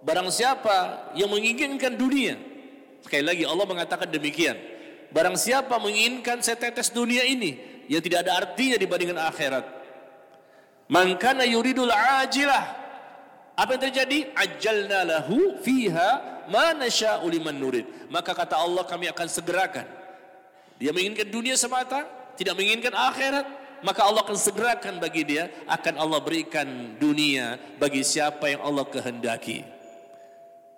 Barang siapa yang menginginkan dunia, sekali lagi Allah mengatakan demikian. Barang siapa menginginkan setetes dunia ini yang tidak ada artinya dibandingkan akhirat. Man kana yuridul ajilah. Apa yang terjadi? Ajalna lahu fiha ma nasya'u liman nurid. Maka kata Allah kami akan segerakan. Dia menginginkan dunia semata, tidak menginginkan akhirat, maka Allah akan segerakan bagi dia akan Allah berikan dunia bagi siapa yang Allah kehendaki.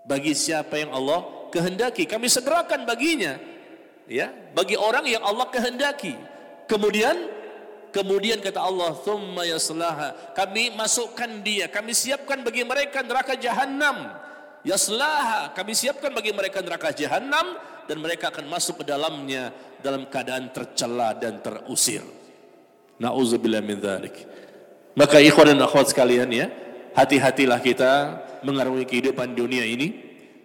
Bagi siapa yang Allah kehendaki kami segerakan baginya ya bagi orang yang Allah kehendaki. Kemudian kemudian kata Allah thumma yaslaha kami masukkan dia kami siapkan bagi mereka neraka jahanam yaslaha kami siapkan bagi mereka neraka jahanam dan mereka akan masuk ke dalamnya dalam keadaan tercela dan terusir Nauzubillah min dzalik. Maka ikhwan dan akhwat sekalian ya, hati-hatilah kita mengarungi kehidupan dunia ini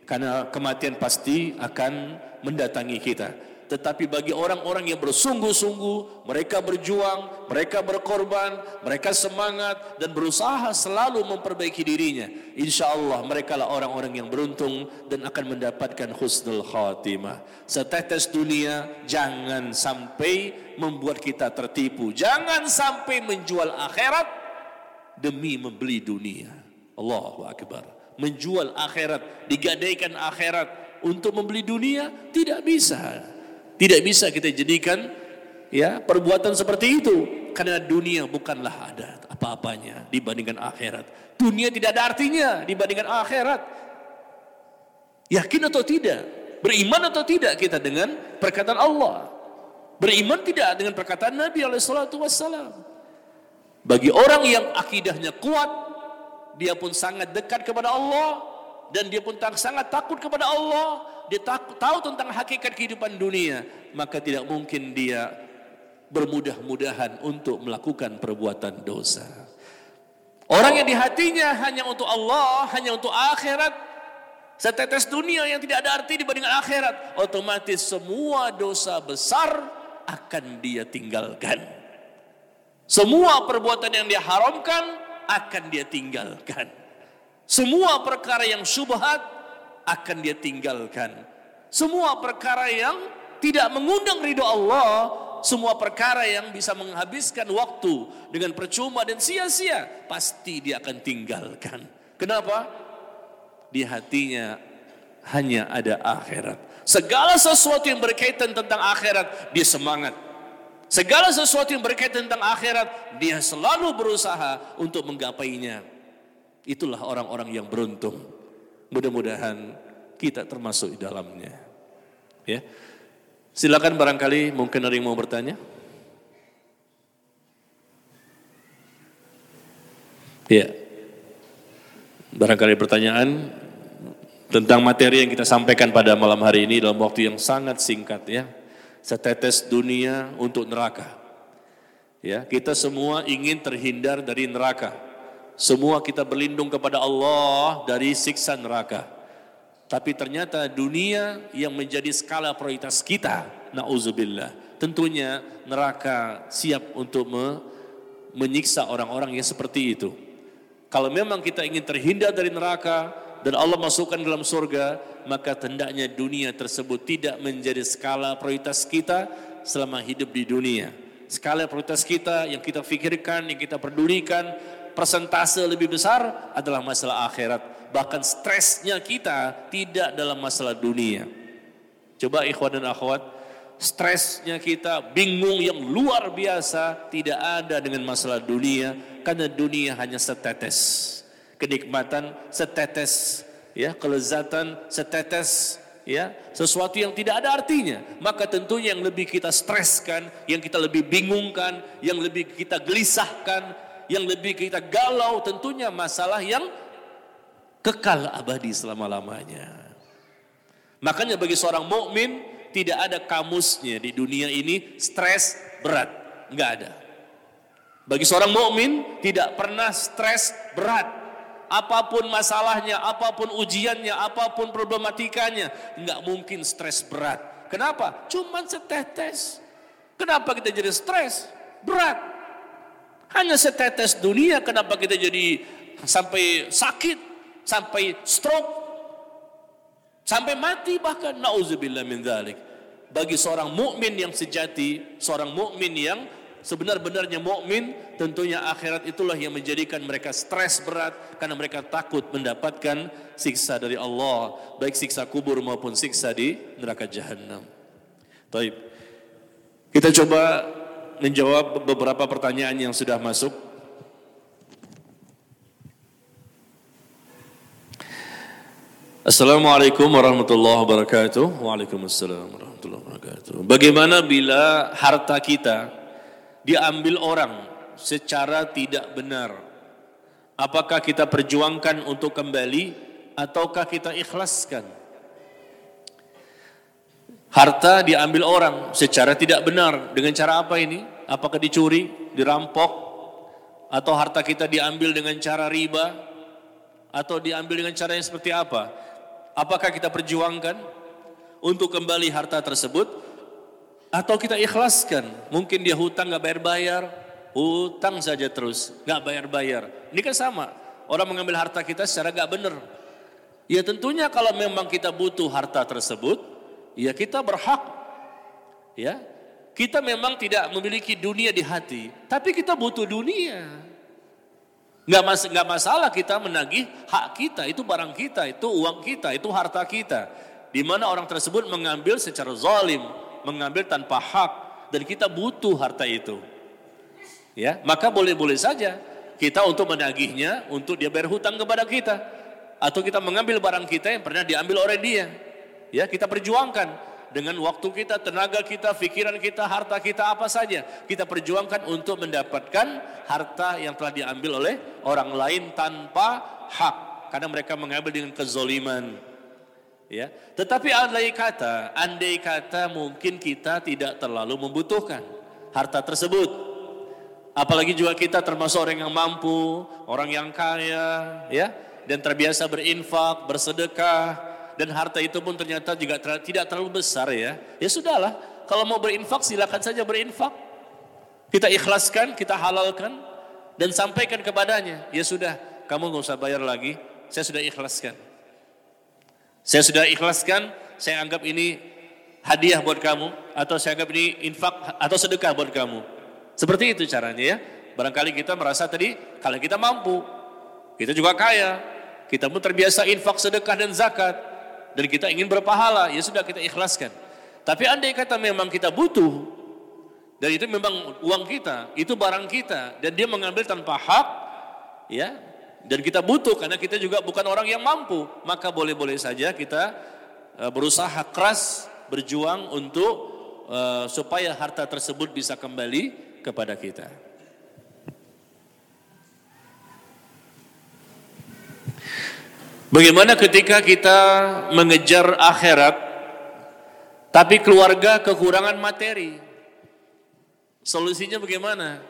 karena kematian pasti akan mendatangi kita. Tetapi bagi orang-orang yang bersungguh-sungguh, mereka berjuang, mereka berkorban, mereka semangat dan berusaha selalu memperbaiki dirinya. Insya Allah mereka lah orang-orang yang beruntung dan akan mendapatkan husnul khatimah. Setetes dunia jangan sampai membuat kita tertipu. Jangan sampai menjual akhirat demi membeli dunia. Allahu Akbar. Menjual akhirat, digadaikan akhirat untuk membeli dunia tidak bisa. Tidak bisa kita jadikan ya perbuatan seperti itu karena dunia bukanlah ada apa-apanya dibandingkan akhirat. Dunia tidak ada artinya dibandingkan akhirat. Yakin atau tidak? Beriman atau tidak kita dengan perkataan Allah? Beriman tidak dengan perkataan Nabi alaihi salatu wassalam. Bagi orang yang akidahnya kuat dia pun sangat dekat kepada Allah dan dia pun sangat takut kepada Allah, dia tahu tentang hakikat kehidupan dunia, maka tidak mungkin dia bermudah-mudahan untuk melakukan perbuatan dosa. Orang yang di hatinya hanya untuk Allah, hanya untuk akhirat, setetes dunia yang tidak ada arti dibanding akhirat, otomatis semua dosa besar akan dia tinggalkan. Semua perbuatan yang dia haramkan akan dia tinggalkan. Semua perkara yang syubhat akan dia tinggalkan. Semua perkara yang tidak mengundang ridho Allah, semua perkara yang bisa menghabiskan waktu dengan percuma dan sia-sia, pasti dia akan tinggalkan. Kenapa? Di hatinya hanya ada akhirat. Segala sesuatu yang berkaitan tentang akhirat, dia semangat. Segala sesuatu yang berkaitan tentang akhirat, dia selalu berusaha untuk menggapainya. Itulah orang-orang yang beruntung. Mudah-mudahan kita termasuk di dalamnya. Ya. Silakan barangkali mungkin ada yang mau bertanya. Ya. Barangkali pertanyaan tentang materi yang kita sampaikan pada malam hari ini dalam waktu yang sangat singkat ya setetes dunia untuk neraka. Ya, kita semua ingin terhindar dari neraka. Semua kita berlindung kepada Allah dari siksa neraka. Tapi ternyata dunia yang menjadi skala prioritas kita, nauzubillah. Tentunya neraka siap untuk me menyiksa orang-orang yang seperti itu. Kalau memang kita ingin terhindar dari neraka dan Allah masukkan dalam surga, maka hendaknya dunia tersebut tidak menjadi skala prioritas kita selama hidup di dunia. Skala prioritas kita yang kita pikirkan, yang kita pedulikan, persentase lebih besar adalah masalah akhirat. Bahkan stresnya kita tidak dalam masalah dunia. Coba ikhwan dan akhwat, stresnya kita bingung yang luar biasa tidak ada dengan masalah dunia karena dunia hanya setetes kenikmatan setetes ya kelezatan setetes ya sesuatu yang tidak ada artinya maka tentunya yang lebih kita streskan yang kita lebih bingungkan yang lebih kita gelisahkan yang lebih kita galau tentunya masalah yang kekal abadi selama-lamanya makanya bagi seorang mukmin tidak ada kamusnya di dunia ini stres berat nggak ada bagi seorang mukmin tidak pernah stres berat apa pun masalahnya, apa pun ujiannya, apa pun problematikanya, nggak mungkin stres berat. Kenapa? Cuman setetes. Kenapa kita jadi stres? Berat. Hanya setetes dunia, kenapa kita jadi sampai sakit, sampai stroke, sampai mati bahkan nauzubillah min dzalik. Bagi seorang mukmin yang sejati, seorang mukmin yang sebenar-benarnya mukmin tentunya akhirat itulah yang menjadikan mereka stres berat karena mereka takut mendapatkan siksa dari Allah baik siksa kubur maupun siksa di neraka jahanam. Taib. Kita coba menjawab beberapa pertanyaan yang sudah masuk. Assalamualaikum warahmatullahi wabarakatuh. Waalaikumsalam warahmatullahi wabarakatuh. Bagaimana bila harta kita diambil orang secara tidak benar. Apakah kita perjuangkan untuk kembali ataukah kita ikhlaskan? Harta diambil orang secara tidak benar dengan cara apa ini? Apakah dicuri, dirampok, atau harta kita diambil dengan cara riba, atau diambil dengan cara yang seperti apa? Apakah kita perjuangkan untuk kembali harta tersebut atau kita ikhlaskan, mungkin dia hutang nggak bayar-bayar, hutang saja terus, nggak bayar-bayar. Ini kan sama, orang mengambil harta kita secara nggak benar. Ya tentunya kalau memang kita butuh harta tersebut, ya kita berhak. Ya, kita memang tidak memiliki dunia di hati, tapi kita butuh dunia. Nggak, mas, masalah kita menagih hak kita, itu barang kita, itu uang kita, itu harta kita. Di mana orang tersebut mengambil secara zalim, mengambil tanpa hak dan kita butuh harta itu. Ya, maka boleh-boleh saja kita untuk menagihnya untuk dia bayar hutang kepada kita atau kita mengambil barang kita yang pernah diambil oleh dia. Ya, kita perjuangkan. dengan waktu kita, tenaga kita, pikiran kita, harta kita, apa saja. Kita perjuangkan untuk mendapatkan harta yang telah diambil oleh orang lain tanpa hak. Karena mereka mengambil dengan kezoliman. Ya, tetapi andai kata, andai kata mungkin kita tidak terlalu membutuhkan harta tersebut. Apalagi juga kita termasuk orang yang mampu, orang yang kaya, ya, dan terbiasa berinfak, bersedekah, dan harta itu pun ternyata juga ter tidak terlalu besar ya. Ya sudahlah, kalau mau berinfak silakan saja berinfak. Kita ikhlaskan, kita halalkan, dan sampaikan kepadanya. Ya sudah, kamu nggak usah bayar lagi, saya sudah ikhlaskan. Saya sudah ikhlaskan, saya anggap ini hadiah buat kamu atau saya anggap ini infak atau sedekah buat kamu. Seperti itu caranya ya. Barangkali kita merasa tadi kalau kita mampu, kita juga kaya, kita pun terbiasa infak, sedekah dan zakat dan kita ingin berpahala, ya sudah kita ikhlaskan. Tapi andai kata memang kita butuh dan itu memang uang kita, itu barang kita dan dia mengambil tanpa hak, ya dan kita butuh karena kita juga bukan orang yang mampu, maka boleh-boleh saja kita uh, berusaha keras berjuang untuk uh, supaya harta tersebut bisa kembali kepada kita. Bagaimana ketika kita mengejar akhirat tapi keluarga kekurangan materi? Solusinya bagaimana?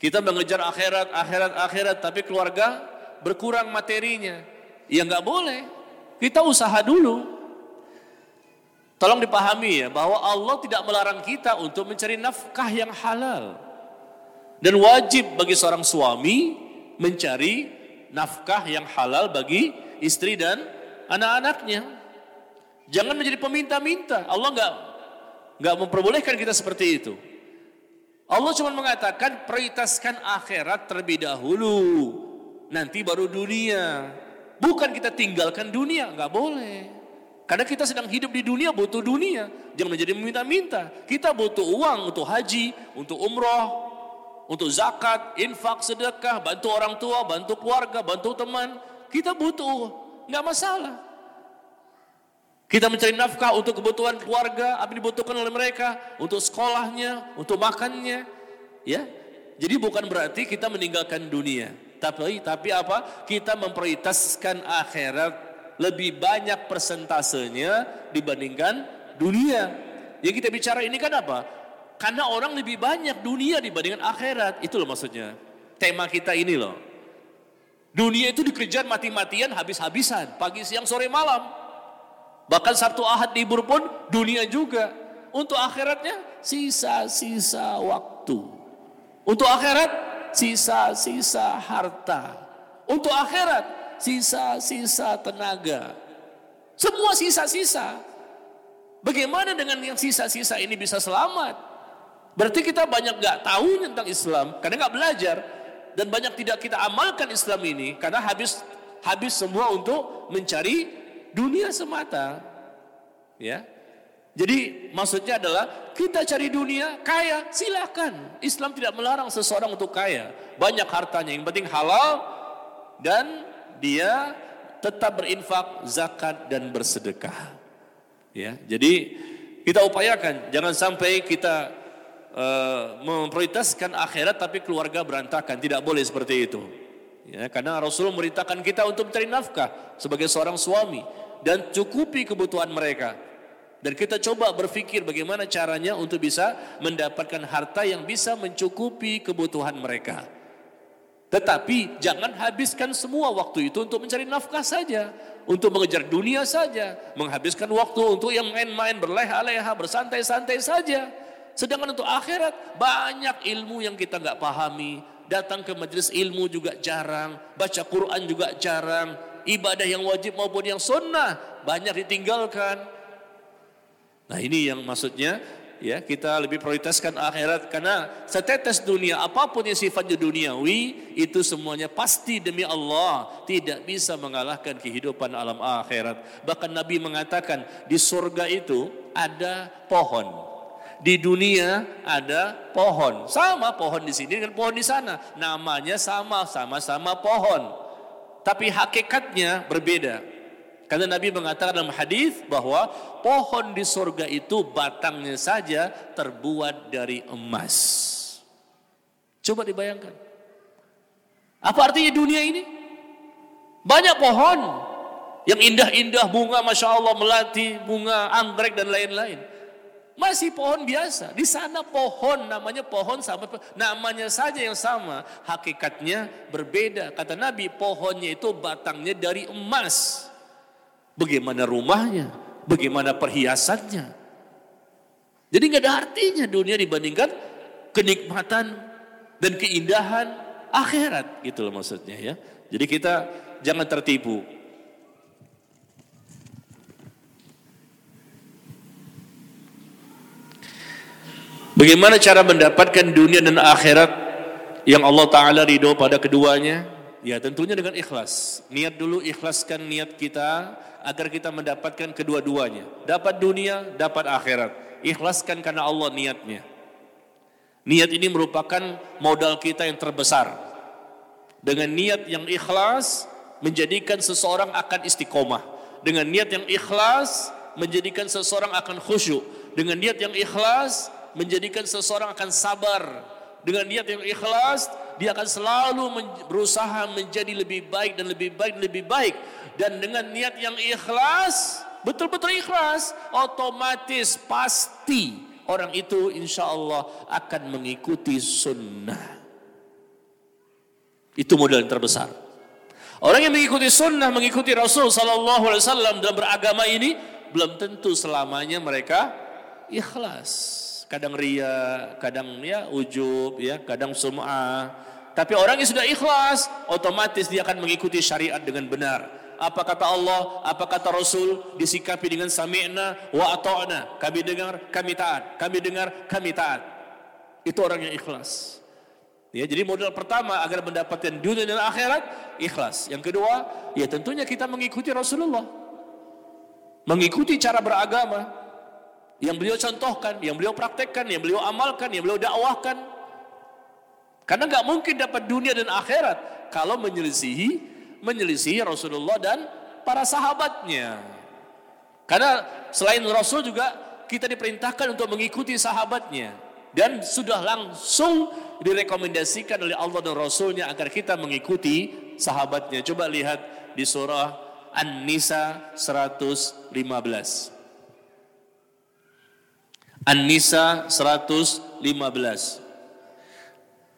Kita mengejar akhirat, akhirat, akhirat, tapi keluarga berkurang materinya. Ya nggak boleh. Kita usaha dulu. Tolong dipahami ya bahwa Allah tidak melarang kita untuk mencari nafkah yang halal. Dan wajib bagi seorang suami mencari nafkah yang halal bagi istri dan anak-anaknya. Jangan menjadi peminta-minta. Allah nggak nggak memperbolehkan kita seperti itu. Allah cuma mengatakan prioritaskan akhirat terlebih dahulu. Nanti baru dunia. Bukan kita tinggalkan dunia, nggak boleh. Karena kita sedang hidup di dunia butuh dunia. Jangan menjadi meminta-minta. Kita butuh uang untuk haji, untuk umroh, untuk zakat, infak, sedekah, bantu orang tua, bantu keluarga, bantu teman. Kita butuh, nggak masalah. Kita mencari nafkah untuk kebutuhan keluarga, apa dibutuhkan oleh mereka, untuk sekolahnya, untuk makannya, ya. Jadi bukan berarti kita meninggalkan dunia, tapi tapi apa? Kita memprioritaskan akhirat lebih banyak persentasenya dibandingkan dunia. Yang kita bicara ini kan apa? Karena orang lebih banyak dunia dibandingkan akhirat. Itu loh maksudnya. Tema kita ini loh. Dunia itu dikejar mati-matian habis-habisan. Pagi, siang, sore, malam. Bahkan Sabtu Ahad libur pun dunia juga. Untuk akhiratnya sisa-sisa waktu. Untuk akhirat sisa-sisa harta. Untuk akhirat sisa-sisa tenaga. Semua sisa-sisa. Bagaimana dengan yang sisa-sisa ini bisa selamat? Berarti kita banyak gak tahu tentang Islam karena gak belajar dan banyak tidak kita amalkan Islam ini karena habis habis semua untuk mencari dunia semata. Ya. Jadi maksudnya adalah kita cari dunia kaya silakan. Islam tidak melarang seseorang untuk kaya. Banyak hartanya yang penting halal dan dia tetap berinfak, zakat dan bersedekah. Ya. Jadi kita upayakan jangan sampai kita uh, memprioritaskan akhirat tapi keluarga berantakan. Tidak boleh seperti itu. Ya, karena Rasul memerintahkan kita untuk mencari nafkah sebagai seorang suami dan cukupi kebutuhan mereka. Dan kita coba berpikir bagaimana caranya untuk bisa mendapatkan harta yang bisa mencukupi kebutuhan mereka. Tetapi jangan habiskan semua waktu itu untuk mencari nafkah saja. Untuk mengejar dunia saja. Menghabiskan waktu untuk yang main-main, berleha-leha, bersantai-santai saja. Sedangkan untuk akhirat banyak ilmu yang kita nggak pahami. Datang ke majelis ilmu juga jarang. Baca Quran juga jarang. Ibadah yang wajib maupun yang sunnah banyak ditinggalkan Nah ini yang maksudnya ya kita lebih prioritaskan akhirat karena setetes dunia apa pun yang sifatnya duniawi itu semuanya pasti demi Allah tidak bisa mengalahkan kehidupan alam akhirat. Bahkan Nabi mengatakan di surga itu ada pohon. Di dunia ada pohon. Sama pohon di sini dengan pohon di sana. Namanya sama, sama-sama pohon. Tapi hakikatnya berbeda. Karena Nabi mengatakan dalam hadis bahwa pohon di surga itu batangnya saja terbuat dari emas. Coba dibayangkan. Apa artinya dunia ini? Banyak pohon yang indah-indah bunga Masya Allah melati, bunga anggrek dan lain-lain. Masih pohon biasa. Di sana pohon namanya pohon sama namanya saja yang sama, hakikatnya berbeda. Kata Nabi, pohonnya itu batangnya dari emas. Bagaimana rumahnya? Bagaimana perhiasannya? Jadi nggak ada artinya dunia dibandingkan kenikmatan dan keindahan akhirat gitu loh maksudnya ya. Jadi kita jangan tertipu. Bagaimana cara mendapatkan dunia dan akhirat yang Allah Ta'ala ridho pada keduanya? Ya tentunya dengan ikhlas. Niat dulu ikhlaskan niat kita agar kita mendapatkan kedua-duanya. Dapat dunia, dapat akhirat. Ikhlaskan karena Allah niatnya. Niat ini merupakan modal kita yang terbesar. Dengan niat yang ikhlas menjadikan seseorang akan istiqomah. Dengan niat yang ikhlas menjadikan seseorang akan khusyuk. Dengan niat yang ikhlas menjadikan seseorang akan sabar. Dengan niat yang ikhlas, dia akan selalu berusaha menjadi lebih baik dan lebih baik dan lebih baik. Dan dengan niat yang ikhlas, betul-betul ikhlas, otomatis pasti orang itu insya Allah akan mengikuti sunnah. Itu modal yang terbesar. Orang yang mengikuti sunnah, mengikuti Rasul Sallallahu Alaihi Wasallam dalam beragama ini, belum tentu selamanya mereka ikhlas kadang ria, kadang ya ujub, ya, kadang sum'ah. Tapi orang yang sudah ikhlas, otomatis dia akan mengikuti syariat dengan benar. Apa kata Allah, apa kata Rasul, disikapi dengan sami'na wa ata'na. Kami dengar, kami taat. Kami dengar, kami taat. Itu orang yang ikhlas. Ya, jadi modal pertama agar mendapatkan dunia dan akhirat, ikhlas. Yang kedua, ya tentunya kita mengikuti Rasulullah. Mengikuti cara beragama, yang beliau contohkan, yang beliau praktekkan, yang beliau amalkan, yang beliau dakwahkan. Karena nggak mungkin dapat dunia dan akhirat kalau menyelisihi menyelisihi Rasulullah dan para sahabatnya. Karena selain Rasul juga kita diperintahkan untuk mengikuti sahabatnya dan sudah langsung direkomendasikan oleh Allah dan Rasulnya agar kita mengikuti sahabatnya. Coba lihat di surah An-Nisa 115. An-Nisa 115.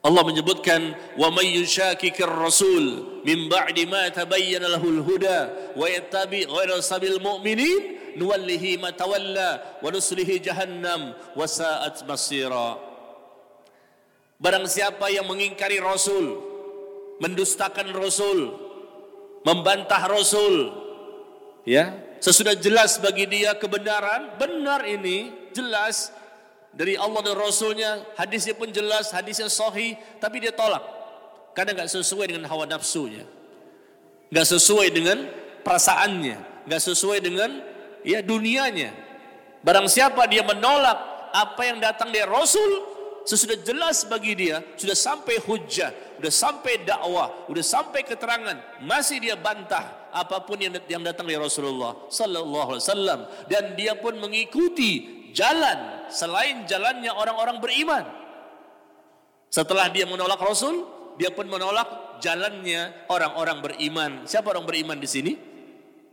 Allah menyebutkan wa may yushakikir rasul min ba'di ma tabayyana lahul huda wa yattabi ghayra sabil mu'minin nuwallihi ma tawalla wa nuslihi jahannam wa sa'at masira Barang siapa yang mengingkari rasul mendustakan rasul membantah rasul ya sesudah jelas bagi dia kebenaran benar ini jelas dari Allah dan Rasulnya, hadisnya pun jelas, hadisnya sahih, tapi dia tolak. Karena nggak sesuai dengan hawa nafsunya. nggak sesuai dengan perasaannya, nggak sesuai dengan ya dunianya. Barang siapa dia menolak apa yang datang dari Rasul, sesudah jelas bagi dia, sudah sampai hujah, sudah sampai dakwah, sudah sampai keterangan, masih dia bantah apa pun yang yang datang dari Rasulullah sallallahu alaihi wasallam dan dia pun mengikuti jalan selain jalannya orang-orang beriman. Setelah dia menolak Rasul, dia pun menolak jalannya orang-orang beriman. Siapa orang beriman di sini?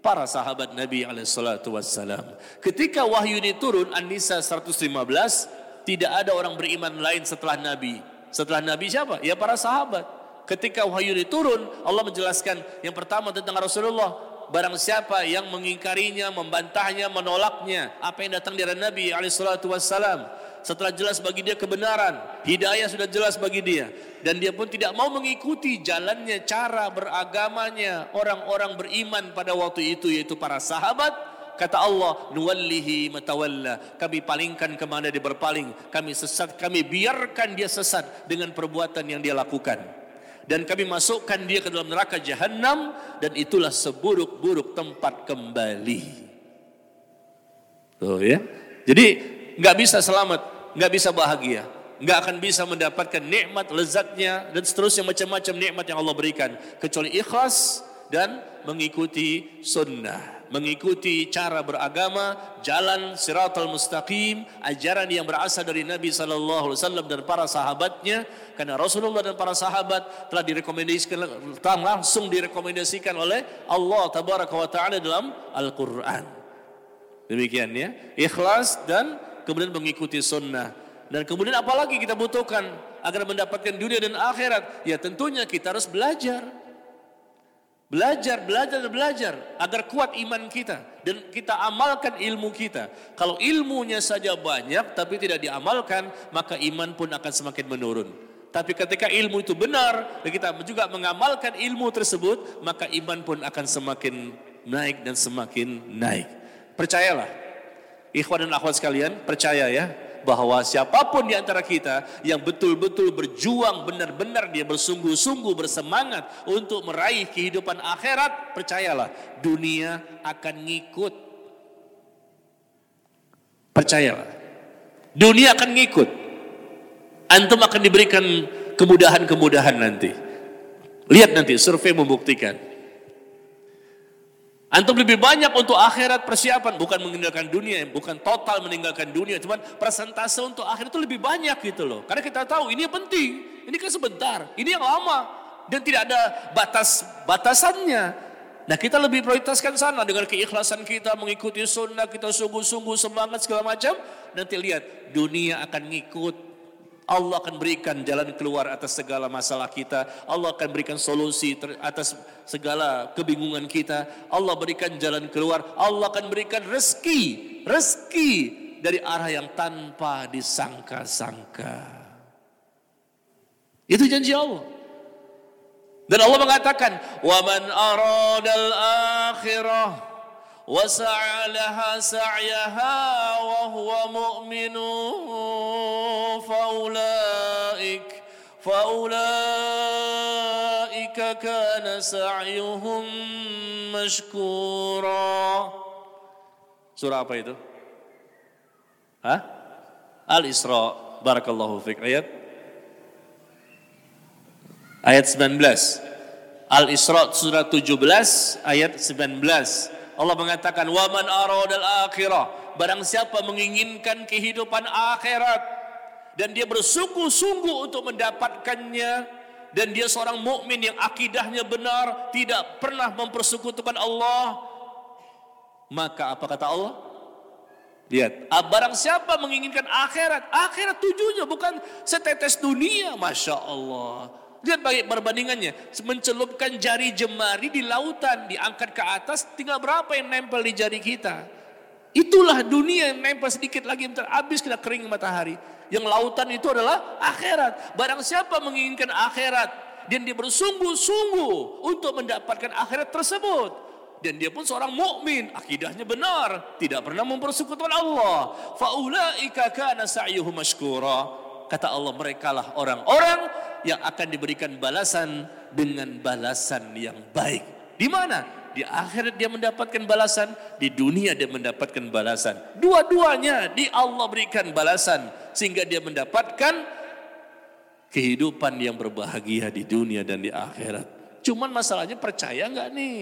Para sahabat Nabi alaihissalatu wassalam. Ketika wahyu ini turun, An-Nisa 115, tidak ada orang beriman lain setelah Nabi. Setelah Nabi siapa? Ya para sahabat. Ketika wahyu ini turun, Allah menjelaskan yang pertama tentang Rasulullah barang siapa yang mengingkarinya, membantahnya, menolaknya apa yang datang dari Nabi alaihissalatu wassalam setelah jelas bagi dia kebenaran, hidayah sudah jelas bagi dia dan dia pun tidak mau mengikuti jalannya cara beragamanya orang-orang beriman pada waktu itu yaitu para sahabat kata Allah nuwallihi matawalla. Kami palingkan ke mana dia berpaling. Kami sesat kami biarkan dia sesat dengan perbuatan yang dia lakukan dan kami masukkan dia ke dalam neraka jahanam dan itulah seburuk-buruk tempat kembali. Tuh ya. Jadi nggak bisa selamat, nggak bisa bahagia, nggak akan bisa mendapatkan nikmat lezatnya dan seterusnya macam-macam nikmat yang Allah berikan kecuali ikhlas dan mengikuti sunnah. Mengikuti cara beragama, jalan siratal mustaqim, ajaran yang berasal dari Nabi sallallahu alaihi wasallam dan para sahabatnya karena Rasulullah dan para sahabat telah direkomendasikan telah langsung direkomendasikan oleh Allah tabaraka wa taala dalam Al-Qur'an. Demikian ya, ikhlas dan kemudian mengikuti sunnah. Dan kemudian apalagi kita butuhkan agar mendapatkan dunia dan akhirat? Ya tentunya kita harus belajar. Belajar, belajar, belajar agar kuat iman kita dan kita amalkan ilmu kita. Kalau ilmunya saja banyak tapi tidak diamalkan, maka iman pun akan semakin menurun. Tapi ketika ilmu itu benar dan kita juga mengamalkan ilmu tersebut, maka iman pun akan semakin naik dan semakin naik. Percayalah, ikhwan dan akhwat sekalian, percaya ya, bahwa siapa pun di antara kita yang betul-betul berjuang benar-benar dia bersungguh-sungguh bersemangat untuk meraih kehidupan akhirat, percayalah dunia akan ngikut. Percayalah. Dunia akan ngikut. Antum akan diberikan kemudahan-kemudahan nanti. Lihat nanti survei membuktikan. Antum lebih banyak untuk akhirat persiapan, bukan meninggalkan dunia, bukan total meninggalkan dunia, cuman persentase untuk akhirat itu lebih banyak gitu loh. Karena kita tahu ini yang penting, ini kan sebentar, ini yang lama dan tidak ada batas batasannya. Nah kita lebih prioritaskan sana dengan keikhlasan kita mengikuti sunnah, kita sungguh-sungguh semangat segala macam. Nanti lihat dunia akan ngikut, Allah akan berikan jalan keluar atas segala masalah kita. Allah akan berikan solusi atas segala kebingungan kita. Allah berikan jalan keluar. Allah akan berikan rezeki. Rezeki dari arah yang tanpa disangka-sangka. Itu janji Allah. Dan Allah mengatakan, "Wa man aradal akhirah وسعى لها سعيها وهو مؤمن فأولئك فأولئك كان سعيهم مشكورا Surah apa itu? Hah? Al-Isra. Barakallahu fiqh. Ayat? Ayat 19. Al-Isra surah 17 ayat 19. Allah mengatakan waman aradal akhirah barang siapa menginginkan kehidupan akhirat dan dia bersungguh-sungguh untuk mendapatkannya dan dia seorang mukmin yang akidahnya benar tidak pernah mempersekutukan Allah maka apa kata Allah Lihat, ah, barang siapa menginginkan akhirat, akhirat tujuannya bukan setetes dunia, masya Allah. Lihat bagi perbandingannya. Mencelupkan jari jemari di lautan, diangkat ke atas, tinggal berapa yang nempel di jari kita. Itulah dunia yang nempel sedikit lagi, habis kita kering matahari. Yang lautan itu adalah akhirat. Barang siapa menginginkan akhirat, dan dia bersungguh-sungguh untuk mendapatkan akhirat tersebut. Dan dia pun seorang mukmin, akidahnya benar, tidak pernah mempersekutukan Allah. Faulaika kana sa'yuhum mashkura. Kata Allah, merekalah orang-orang yang akan diberikan balasan dengan balasan yang baik. Di mana? Di akhirat dia mendapatkan balasan, di dunia dia mendapatkan balasan. Dua-duanya di Allah berikan balasan sehingga dia mendapatkan kehidupan yang berbahagia di dunia dan di akhirat. Cuman masalahnya percaya nggak nih?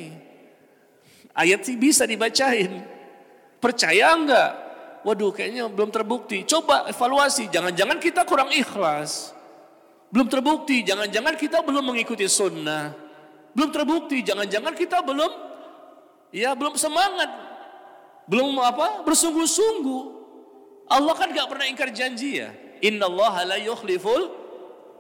Ayat sih bisa dibacain. Percaya nggak? Waduh kayaknya belum terbukti. Coba evaluasi. Jangan-jangan kita kurang ikhlas. Belum terbukti, jangan-jangan kita belum mengikuti sunnah. Belum terbukti, jangan-jangan kita belum ya belum semangat. Belum apa? Bersungguh-sungguh. Allah kan gak pernah ingkar janji ya. Inna Allah la yukhliful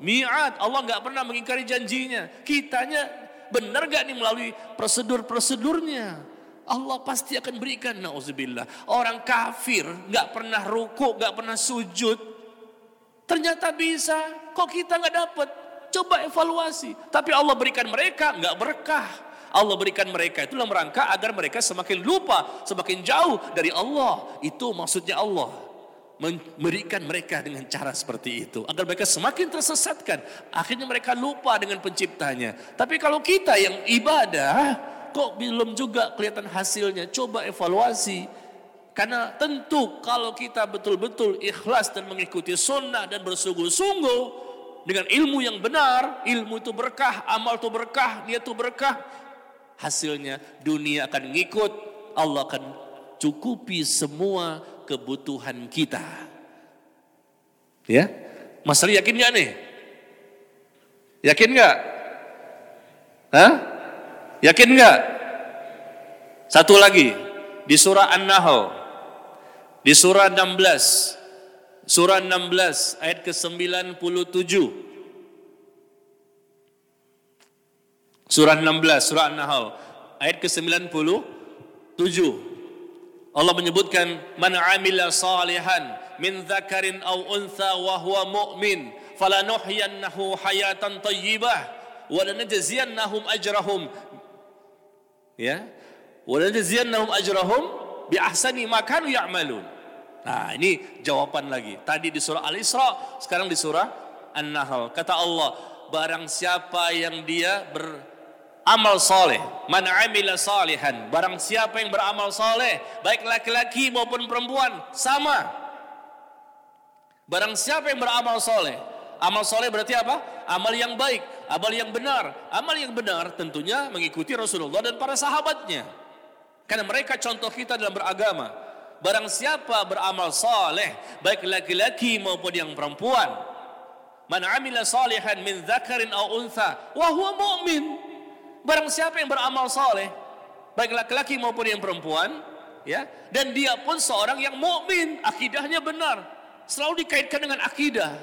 mi'ad. Allah gak pernah mengingkari janjinya. Kitanya benar gak nih melalui prosedur-prosedurnya. Allah pasti akan berikan nauzubillah. Orang kafir gak pernah ruku, gak pernah sujud, Ternyata bisa, kok kita nggak dapat? Coba evaluasi. Tapi Allah berikan mereka nggak berkah. Allah berikan mereka itu dalam rangka agar mereka semakin lupa, semakin jauh dari Allah. Itu maksudnya Allah memberikan mereka dengan cara seperti itu agar mereka semakin tersesatkan akhirnya mereka lupa dengan penciptanya tapi kalau kita yang ibadah kok belum juga kelihatan hasilnya coba evaluasi karena tentu kalau kita betul-betul ikhlas dan mengikuti sunnah dan bersungguh-sungguh dengan ilmu yang benar, ilmu itu berkah, amal itu berkah, niat itu berkah, hasilnya dunia akan ngikut, Allah akan cukupi semua kebutuhan kita. Ya, Mas yakin gak nih? Yakin gak? Hah? Yakin gak? Satu lagi, di surah An-Nahl, di surah 16, surah 16 ayat ke-97. Surah 16, surah An-Nahl, ayat ke-97. Allah menyebutkan man amila salihan min dzakarin aw untha wa huwa mu'min falanuhyiyannahu hayatan thayyibah wa lanajziyannahum ajrahum ya wa lanajziyannahum ajrahum bi ahsani ma kanu ya'malun nah ini jawaban lagi tadi di surah al-isra sekarang di surah an-nahl kata Allah barang siapa yang dia ber amal soleh. Man amila salihan. Barang siapa yang beramal soleh. Baik laki-laki maupun perempuan. Sama. Barang siapa yang beramal soleh. Amal soleh berarti apa? Amal yang baik. Amal yang benar. Amal yang benar tentunya mengikuti Rasulullah dan para sahabatnya. Karena mereka contoh kita dalam beragama. Barang siapa beramal soleh. Baik laki-laki maupun yang perempuan. Man amila salihan min zakarin au untha. Wahuwa mu'min Barang siapa yang beramal soleh, baik laki-laki maupun yang perempuan, ya, dan dia pun seorang yang mukmin, akidahnya benar, selalu dikaitkan dengan akidah.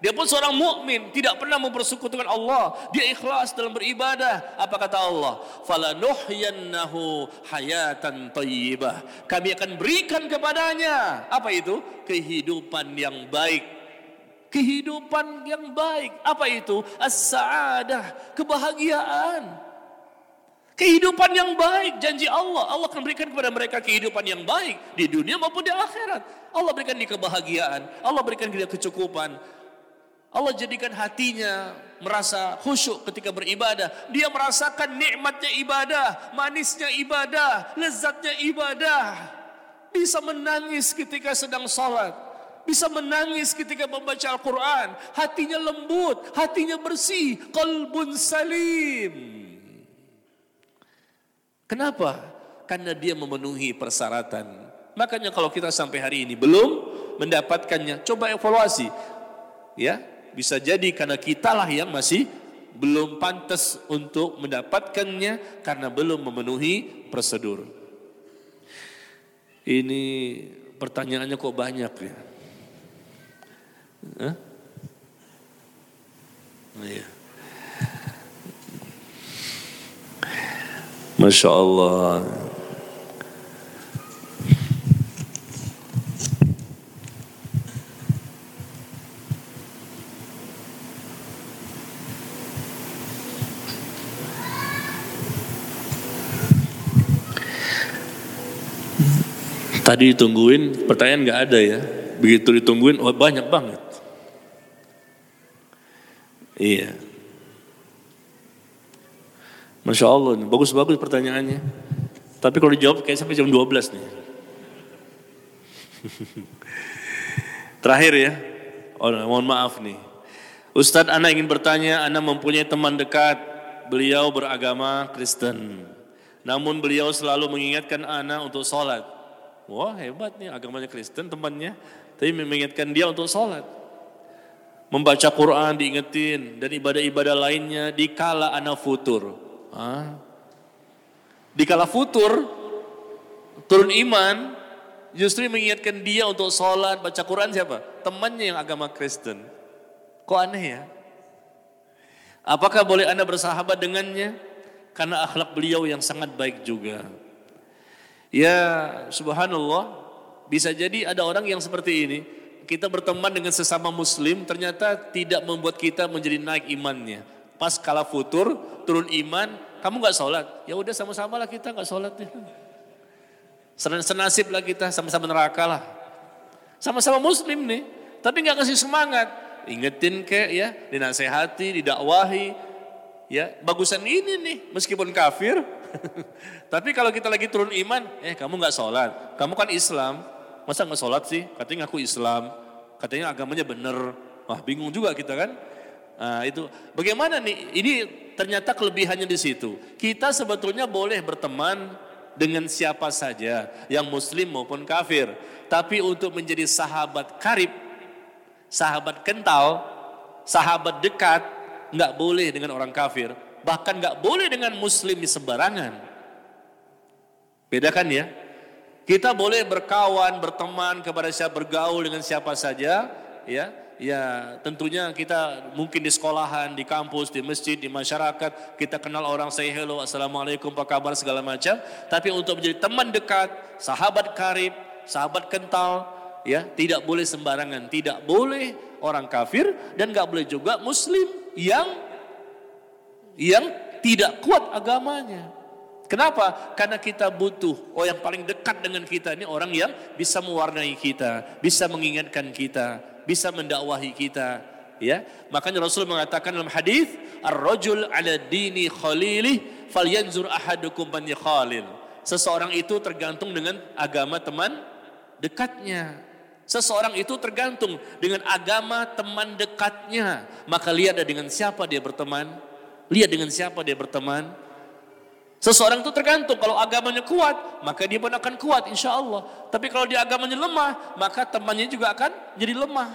Dia pun seorang mukmin, tidak pernah mempersekutukan Allah. Dia ikhlas dalam beribadah. Apa kata Allah? Falanuhyannahu hayatan thayyibah. Kami akan berikan kepadanya apa itu? Kehidupan yang baik. Kehidupan yang baik. Apa itu? As-sa'adah, kebahagiaan. Kehidupan yang baik, janji Allah. Allah akan berikan kepada mereka kehidupan yang baik di dunia maupun di akhirat. Allah berikan dia kebahagiaan, Allah berikan dia kecukupan. Allah jadikan hatinya merasa khusyuk ketika beribadah. Dia merasakan nikmatnya ibadah, manisnya ibadah, lezatnya ibadah. Bisa menangis ketika sedang sholat. Bisa menangis ketika membaca Al-Quran. Hatinya lembut, hatinya bersih, kalbun salim. Kenapa? Karena dia memenuhi persyaratan. Makanya kalau kita sampai hari ini belum mendapatkannya, coba evaluasi. Ya, bisa jadi karena kitalah yang masih belum pantas untuk mendapatkannya karena belum memenuhi prosedur. Ini pertanyaannya kok banyak ya? Hah? Iya. Masya Allah. Tadi ditungguin, pertanyaan nggak ada ya. Begitu ditungguin, oh banyak banget. Iya. Masya Allah, bagus-bagus pertanyaannya. Tapi kalau dijawab kayak sampai jam 12 nih. Terakhir ya, oh, mohon maaf nih. Ustadz Ana ingin bertanya, Ana mempunyai teman dekat, beliau beragama Kristen. Namun beliau selalu mengingatkan Ana untuk sholat. Wah hebat nih agamanya Kristen temannya. Tapi mengingatkan dia untuk sholat. Membaca Quran diingetin dan ibadah-ibadah lainnya dikala Ana futur. Ah. Di kala futur, turun iman, justru mengingatkan dia untuk sholat, baca Quran siapa? Temannya yang agama Kristen. Kok aneh ya? Apakah boleh anda bersahabat dengannya? Karena akhlak beliau yang sangat baik juga. Ya subhanallah, bisa jadi ada orang yang seperti ini. Kita berteman dengan sesama muslim ternyata tidak membuat kita menjadi naik imannya. Pas kala futur, turun iman, kamu nggak sholat. Ya udah sama-sama lah kita nggak sholat. Senasib lah kita, sama-sama neraka lah. Sama-sama muslim nih, tapi nggak kasih semangat. Ingetin ke ya, dinasehati, didakwahi. Ya, bagusan ini nih, meskipun kafir. tapi kalau kita lagi turun iman, eh kamu nggak sholat, kamu kan Islam, masa nggak sholat sih? Katanya aku Islam, katanya agamanya bener. Wah bingung juga kita kan. Nah, itu bagaimana nih? Ini ternyata kelebihannya di situ. Kita sebetulnya boleh berteman dengan siapa saja, yang muslim maupun kafir. Tapi untuk menjadi sahabat karib, sahabat kental, sahabat dekat, nggak boleh dengan orang kafir. Bahkan nggak boleh dengan muslim sembarangan. Bedakan ya. Kita boleh berkawan, berteman kepada siapa, bergaul dengan siapa saja, ya ya tentunya kita mungkin di sekolahan, di kampus, di masjid, di masyarakat, kita kenal orang say hello, assalamualaikum, apa kabar segala macam. Tapi untuk menjadi teman dekat, sahabat karib, sahabat kental, ya tidak boleh sembarangan, tidak boleh orang kafir dan nggak boleh juga muslim yang yang tidak kuat agamanya. Kenapa? Karena kita butuh oh yang paling dekat dengan kita ini orang yang bisa mewarnai kita, bisa mengingatkan kita, bisa mendakwahi kita ya makanya Rasul mengatakan dalam hadis ar-rajul ala dini khalilih falyanzur ahadukum man khalil seseorang itu tergantung dengan agama teman dekatnya Seseorang itu tergantung dengan agama teman dekatnya. Maka lihat dengan siapa dia berteman. Lihat dengan siapa dia berteman. Seseorang itu tergantung kalau agamanya kuat, maka dia pun akan kuat insya Allah. Tapi kalau dia agamanya lemah, maka temannya juga akan jadi lemah.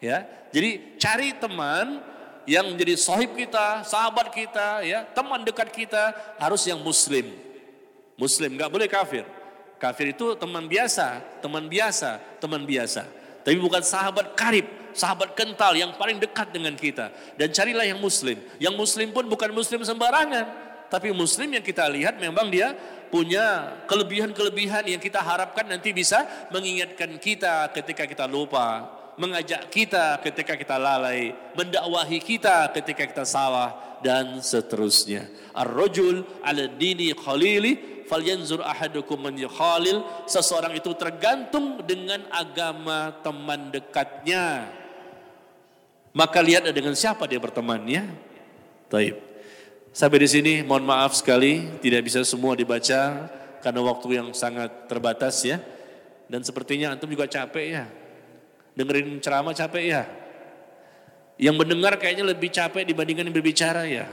Ya, jadi cari teman yang menjadi sahib kita, sahabat kita, ya, teman dekat kita harus yang muslim. Muslim, nggak boleh kafir. Kafir itu teman biasa, teman biasa, teman biasa. Tapi bukan sahabat karib, sahabat kental yang paling dekat dengan kita. Dan carilah yang muslim. Yang muslim pun bukan muslim sembarangan. Tapi muslim yang kita lihat memang dia punya kelebihan-kelebihan yang kita harapkan nanti bisa mengingatkan kita ketika kita lupa mengajak kita ketika kita lalai, mendakwahi kita ketika kita salah dan seterusnya. Ar-rajul 'ala dini khalili falyanzur ahadukum man yukhalil. Seseorang itu tergantung dengan agama teman dekatnya. Maka lihat dengan siapa dia bertemannya. Taib. Sampai di sini mohon maaf sekali tidak bisa semua dibaca karena waktu yang sangat terbatas ya. Dan sepertinya antum juga capek ya Dengerin ceramah capek ya? Yang mendengar kayaknya lebih capek dibandingkan yang berbicara ya.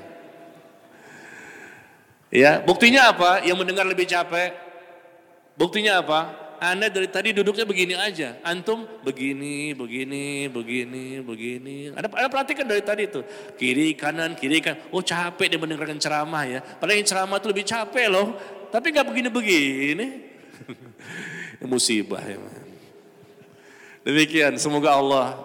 Ya, buktinya apa? Yang mendengar lebih capek. Buktinya apa? Anda dari tadi duduknya begini aja. Antum begini, begini, begini, begini. Ada, ada perhatikan dari tadi tuh. Kiri, kanan, kiri, kanan. Oh capek dia mendengarkan ceramah ya. Padahal yang ceramah itu lebih capek loh. Tapi nggak begini-begini. Musibah ya. Demikian, semoga Allah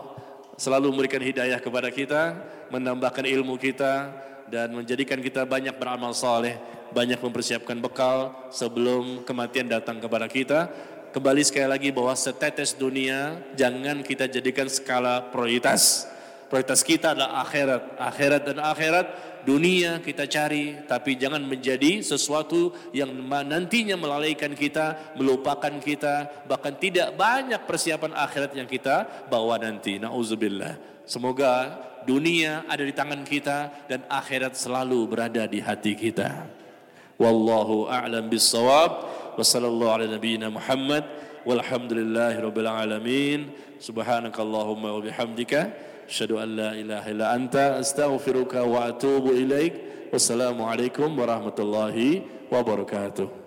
selalu memberikan hidayah kepada kita, menambahkan ilmu kita, dan menjadikan kita banyak beramal saleh, banyak mempersiapkan bekal sebelum kematian datang kepada kita. Kembali sekali lagi bahwa setetes dunia jangan kita jadikan skala prioritas. Prioritas kita adalah akhirat, akhirat dan akhirat dunia kita cari, tapi jangan menjadi sesuatu yang nantinya melalaikan kita, melupakan kita, bahkan tidak banyak persiapan akhirat yang kita bawa nanti. Nauzubillah. Semoga dunia ada di tangan kita dan akhirat selalu berada di hati kita. والله أعلم بالصواب. وصلى الله على نبينا محمد والحمد لله رب العالمين. سبحانك اللهم وبحمدك. أشهد أن لا إله إلا أنت. أستغفرك وأتوب إليك. والسلام عليكم ورحمة الله وبركاته.